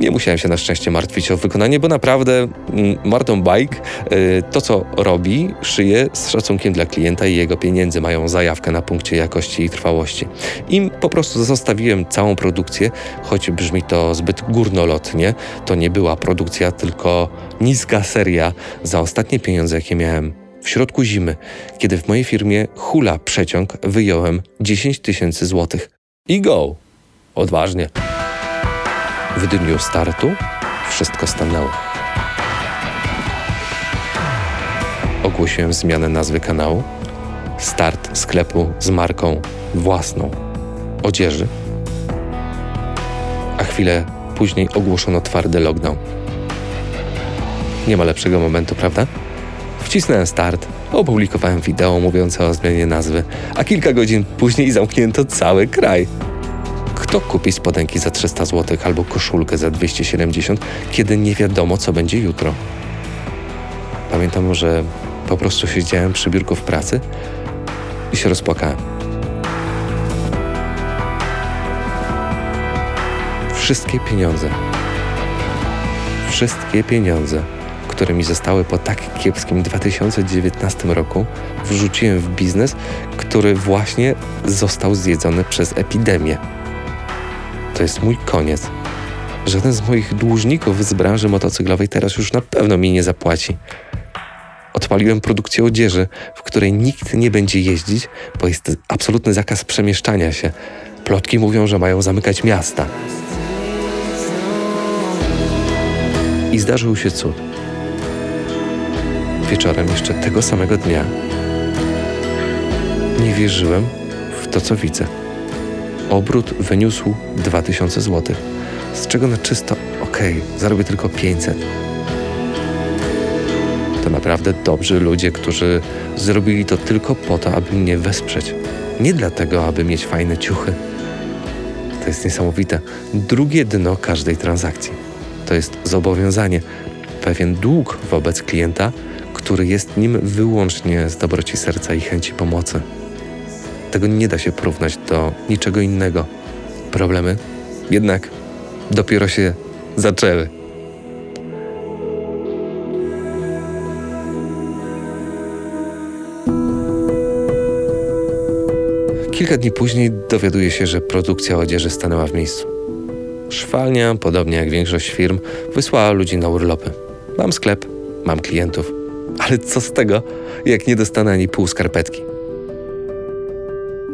Nie musiałem się na szczęście martwić o wykonanie, bo naprawdę mm, Martin Bike y, to, co robi, szyje z szacunkiem dla klienta i jego pieniędzy. Mają zajawkę na punkcie jakości i trwałości. Im po prostu zostawiłem całą produkcję, choć brzmi to zbyt górnolotnie. To nie była produkcja, tylko niska seria za ostatnie pieniądze, jakie miałem w środku zimy, kiedy w mojej firmie hula przeciąg wyjąłem 10 tysięcy złotych. I go! Odważnie. W dniu startu wszystko stanęło. Ogłosiłem zmianę nazwy kanału, start sklepu z marką własną odzieży, a chwilę później ogłoszono twardy lockdown. Nie ma lepszego momentu, prawda? Wcisnąłem start, opublikowałem wideo mówiące o zmianie nazwy, a kilka godzin później zamknięto cały kraj. Kto kupi spodenki za 300 zł albo koszulkę za 270, kiedy nie wiadomo, co będzie jutro? Pamiętam, że po prostu siedziałem przy biurku w pracy i się rozpłakałem. Wszystkie pieniądze, wszystkie pieniądze, które mi zostały po tak kiepskim 2019 roku, wrzuciłem w biznes, który właśnie został zjedzony przez epidemię. To jest mój koniec. Żaden z moich dłużników z branży motocyklowej teraz już na pewno mi nie zapłaci. Odpaliłem produkcję odzieży, w której nikt nie będzie jeździć, bo jest absolutny zakaz przemieszczania się. Plotki mówią, że mają zamykać miasta. I zdarzył się cud. Wieczorem jeszcze tego samego dnia nie wierzyłem w to, co widzę. Obrót wyniósł 2000 zł, z czego na czysto okej, zarobię tylko 500. To naprawdę dobrzy ludzie, którzy zrobili to tylko po to, aby mnie wesprzeć. Nie dlatego, aby mieć fajne ciuchy. To jest niesamowite. Drugie dno każdej transakcji to jest zobowiązanie, pewien dług wobec klienta, który jest nim wyłącznie z dobroci serca i chęci pomocy. Tego nie da się porównać do niczego innego. Problemy jednak dopiero się zaczęły. Kilka dni później dowiaduję się, że produkcja odzieży stanęła w miejscu. Szwalnia, podobnie jak większość firm, wysłała ludzi na urlopy. Mam sklep, mam klientów, ale co z tego, jak nie dostanę ani pół skarpetki?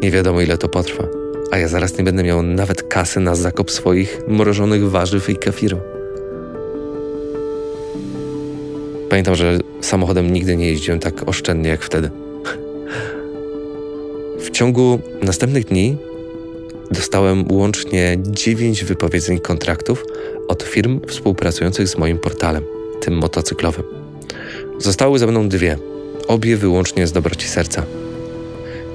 Nie wiadomo, ile to potrwa, a ja zaraz nie będę miał nawet kasy na zakup swoich mrożonych warzyw i kefiru. Pamiętam, że samochodem nigdy nie jeździłem tak oszczędnie jak wtedy. W ciągu następnych dni dostałem łącznie 9 wypowiedzeń kontraktów od firm współpracujących z moim portalem, tym motocyklowym. Zostały ze mną dwie, obie wyłącznie z dobroci serca.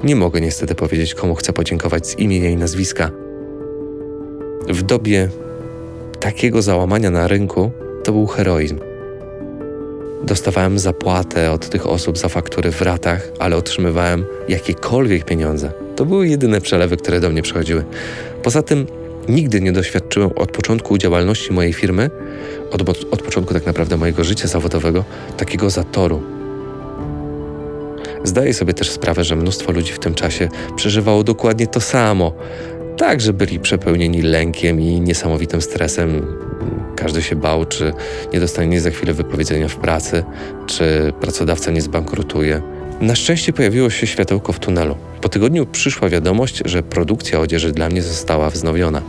Nie mogę niestety powiedzieć, komu chcę podziękować z imienia i nazwiska. W dobie takiego załamania na rynku to był heroizm. Dostawałem zapłatę od tych osób za faktury w ratach, ale otrzymywałem jakiekolwiek pieniądze. To były jedyne przelewy, które do mnie przychodziły. Poza tym nigdy nie doświadczyłem od początku działalności mojej firmy, od, od początku tak naprawdę mojego życia zawodowego, takiego zatoru. Zdaję sobie też sprawę, że mnóstwo ludzi w tym czasie przeżywało dokładnie to samo. Także byli przepełnieni lękiem i niesamowitym stresem. Każdy się bał, czy nie dostanie za chwilę wypowiedzenia w pracy, czy pracodawca nie zbankrutuje. Na szczęście pojawiło się światełko w tunelu. Po tygodniu przyszła wiadomość, że produkcja odzieży dla mnie została wznowiona.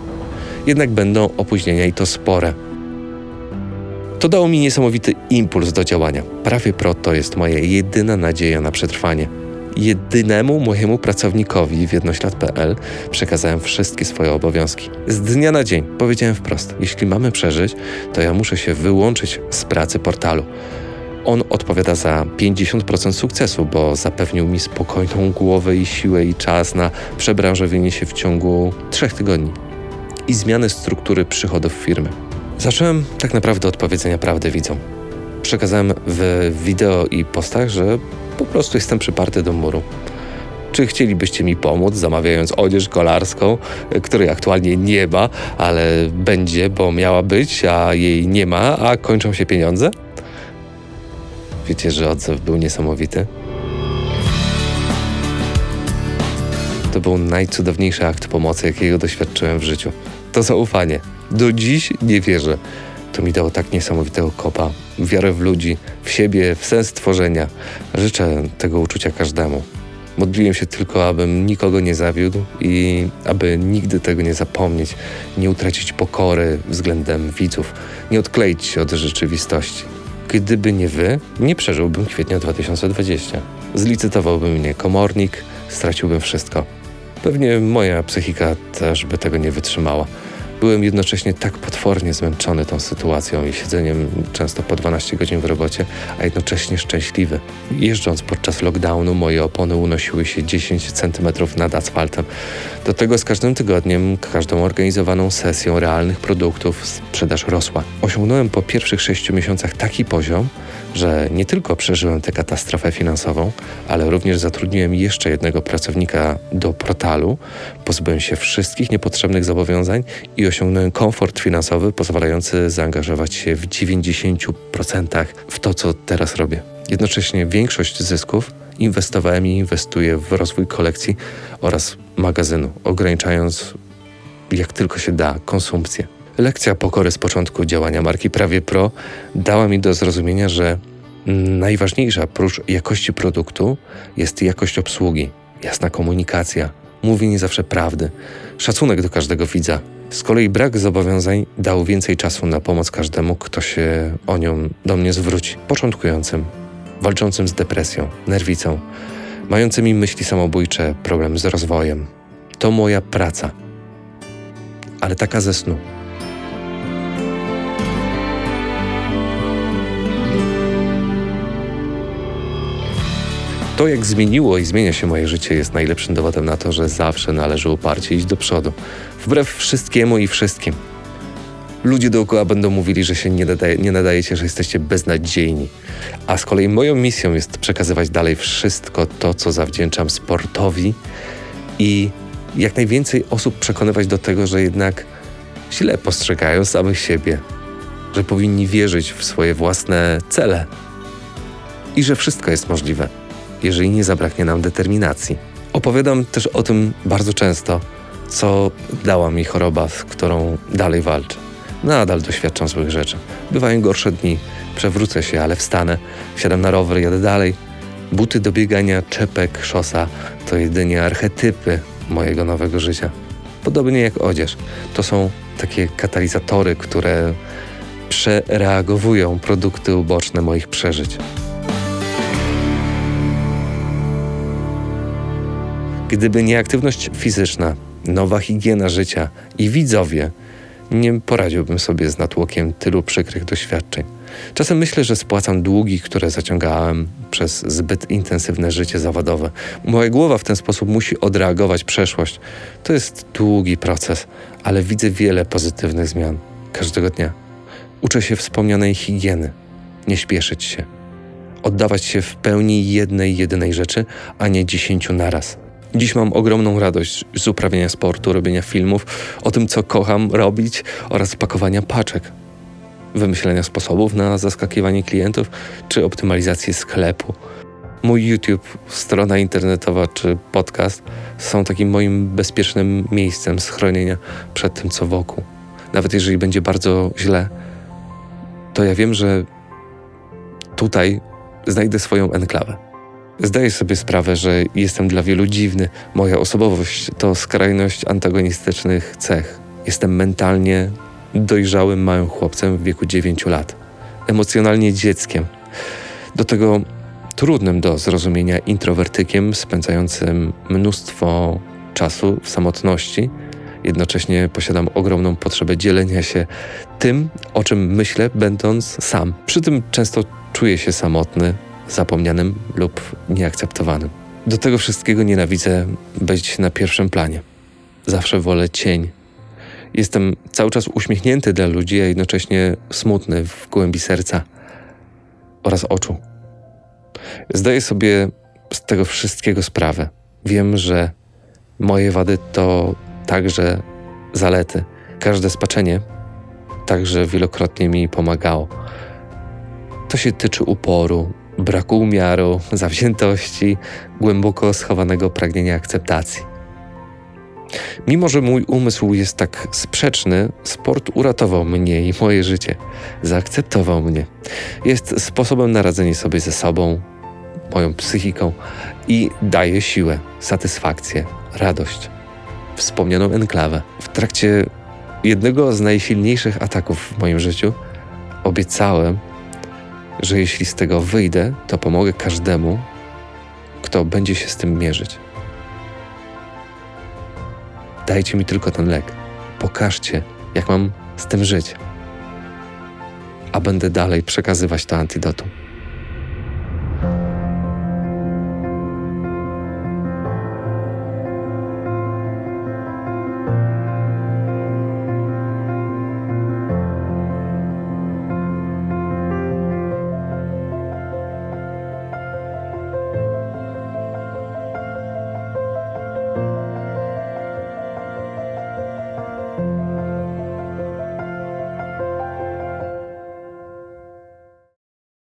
Jednak będą opóźnienia i to spore. To dało mi niesamowity impuls do działania. Prawie Pro to jest moja jedyna nadzieja na przetrwanie. Jedynemu mojemu pracownikowi w jednoślad.pl przekazałem wszystkie swoje obowiązki. Z dnia na dzień powiedziałem wprost: Jeśli mamy przeżyć, to ja muszę się wyłączyć z pracy portalu. On odpowiada za 50% sukcesu, bo zapewnił mi spokojną głowę i siłę i czas na przebranżowienie się w ciągu trzech tygodni i zmianę struktury przychodów firmy. Zacząłem tak naprawdę od powiedzenia prawdy widzom. Przekazałem w wideo i postach, że po prostu jestem przyparty do muru. Czy chcielibyście mi pomóc, zamawiając odzież kolarską, której aktualnie nie ma, ale będzie, bo miała być, a jej nie ma, a kończą się pieniądze? Wiecie, że odzew był niesamowity? To był najcudowniejszy akt pomocy, jakiego doświadczyłem w życiu. To zaufanie. Do dziś nie wierzę. To mi dało tak niesamowitego kopa, wiarę w ludzi, w siebie, w sens tworzenia. Życzę tego uczucia każdemu. Modliłem się tylko, abym nikogo nie zawiódł i aby nigdy tego nie zapomnieć, nie utracić pokory względem widzów, nie odkleić się od rzeczywistości. Gdyby nie wy, nie przeżyłbym kwietnia 2020. Zlicytowałby mnie komornik, straciłbym wszystko. Pewnie moja psychika też by tego nie wytrzymała. Byłem jednocześnie tak potwornie zmęczony tą sytuacją i siedzeniem często po 12 godzin w robocie, a jednocześnie szczęśliwy. Jeżdżąc podczas lockdownu, moje opony unosiły się 10 cm nad asfaltem. Do tego z każdym tygodniem, każdą organizowaną sesją realnych produktów sprzedaż rosła. Osiągnąłem po pierwszych 6 miesiącach taki poziom, że nie tylko przeżyłem tę katastrofę finansową, ale również zatrudniłem jeszcze jednego pracownika do portalu, pozbyłem się wszystkich niepotrzebnych zobowiązań i osiągnąłem komfort finansowy pozwalający zaangażować się w 90% w to, co teraz robię. Jednocześnie większość zysków inwestowałem i inwestuję w rozwój kolekcji oraz magazynu, ograniczając jak tylko się da konsumpcję. Lekcja pokory z początku działania marki Prawie Pro dała mi do zrozumienia, że najważniejsza prócz jakości produktu jest jakość obsługi, jasna komunikacja, mówienie zawsze prawdy, szacunek do każdego widza. Z kolei brak zobowiązań dał więcej czasu na pomoc każdemu, kto się o nią do mnie zwróci. Początkującym, walczącym z depresją, nerwicą, mającymi myśli samobójcze, problem z rozwojem. To moja praca. Ale taka ze snu. To, jak zmieniło i zmienia się moje życie, jest najlepszym dowodem na to, że zawsze należy uparcie iść do przodu, wbrew wszystkiemu i wszystkim. Ludzie dookoła będą mówili, że się nie, nadaje, nie nadajecie, że jesteście beznadziejni. A z kolei moją misją jest przekazywać dalej wszystko to, co zawdzięczam sportowi i jak najwięcej osób przekonywać do tego, że jednak źle postrzegają samych siebie, że powinni wierzyć w swoje własne cele i że wszystko jest możliwe jeżeli nie zabraknie nam determinacji. Opowiadam też o tym bardzo często, co dała mi choroba, z którą dalej walczę. Nadal doświadczam złych rzeczy. Bywają gorsze dni, przewrócę się, ale wstanę, wsiadam na rower, jadę dalej. Buty do biegania, czepek, szosa to jedynie archetypy mojego nowego życia. Podobnie jak odzież. To są takie katalizatory, które przereagowują produkty uboczne moich przeżyć. Gdyby nie aktywność fizyczna, nowa higiena życia i widzowie, nie poradziłbym sobie z natłokiem tylu przykrych doświadczeń. Czasem myślę, że spłacam długi, które zaciągałem przez zbyt intensywne życie zawodowe. Moja głowa w ten sposób musi odreagować przeszłość. To jest długi proces, ale widzę wiele pozytywnych zmian każdego dnia. Uczę się wspomnianej higieny, nie śpieszyć się, oddawać się w pełni jednej, jedynej rzeczy, a nie dziesięciu naraz. Dziś mam ogromną radość z uprawiania sportu, robienia filmów, o tym, co kocham robić oraz pakowania paczek, wymyślenia sposobów na zaskakiwanie klientów czy optymalizację sklepu. Mój YouTube, strona internetowa czy podcast są takim moim bezpiecznym miejscem schronienia przed tym, co wokół. Nawet jeżeli będzie bardzo źle, to ja wiem, że tutaj znajdę swoją enklawę. Zdaję sobie sprawę, że jestem dla wielu dziwny. Moja osobowość to skrajność antagonistycznych cech. Jestem mentalnie dojrzałym małym chłopcem w wieku 9 lat, emocjonalnie dzieckiem. Do tego trudnym do zrozumienia introwertykiem spędzającym mnóstwo czasu w samotności. Jednocześnie posiadam ogromną potrzebę dzielenia się tym, o czym myślę, będąc sam. Przy tym często czuję się samotny, zapomnianym lub nieakceptowanym. Do tego wszystkiego nienawidzę być na pierwszym planie. Zawsze wolę cień. Jestem cały czas uśmiechnięty dla ludzi, a jednocześnie smutny w głębi serca oraz oczu. Zdaję sobie z tego wszystkiego sprawę. Wiem, że moje wady to także zalety. Każde spaczenie także wielokrotnie mi pomagało. To się tyczy uporu, braku umiaru, zawziętości, głęboko schowanego pragnienia akceptacji. Mimo, że mój umysł jest tak sprzeczny, sport uratował mnie i moje życie. Zaakceptował mnie. Jest sposobem na radzenie sobie ze sobą, moją psychiką i daje siłę, satysfakcję, radość. Wspomnianą enklawę. W trakcie jednego z najsilniejszych ataków w moim życiu obiecałem, że jeśli z tego wyjdę, to pomogę każdemu, kto będzie się z tym mierzyć. Dajcie mi tylko ten lek. Pokażcie, jak mam z tym żyć. A będę dalej przekazywać to antidotum.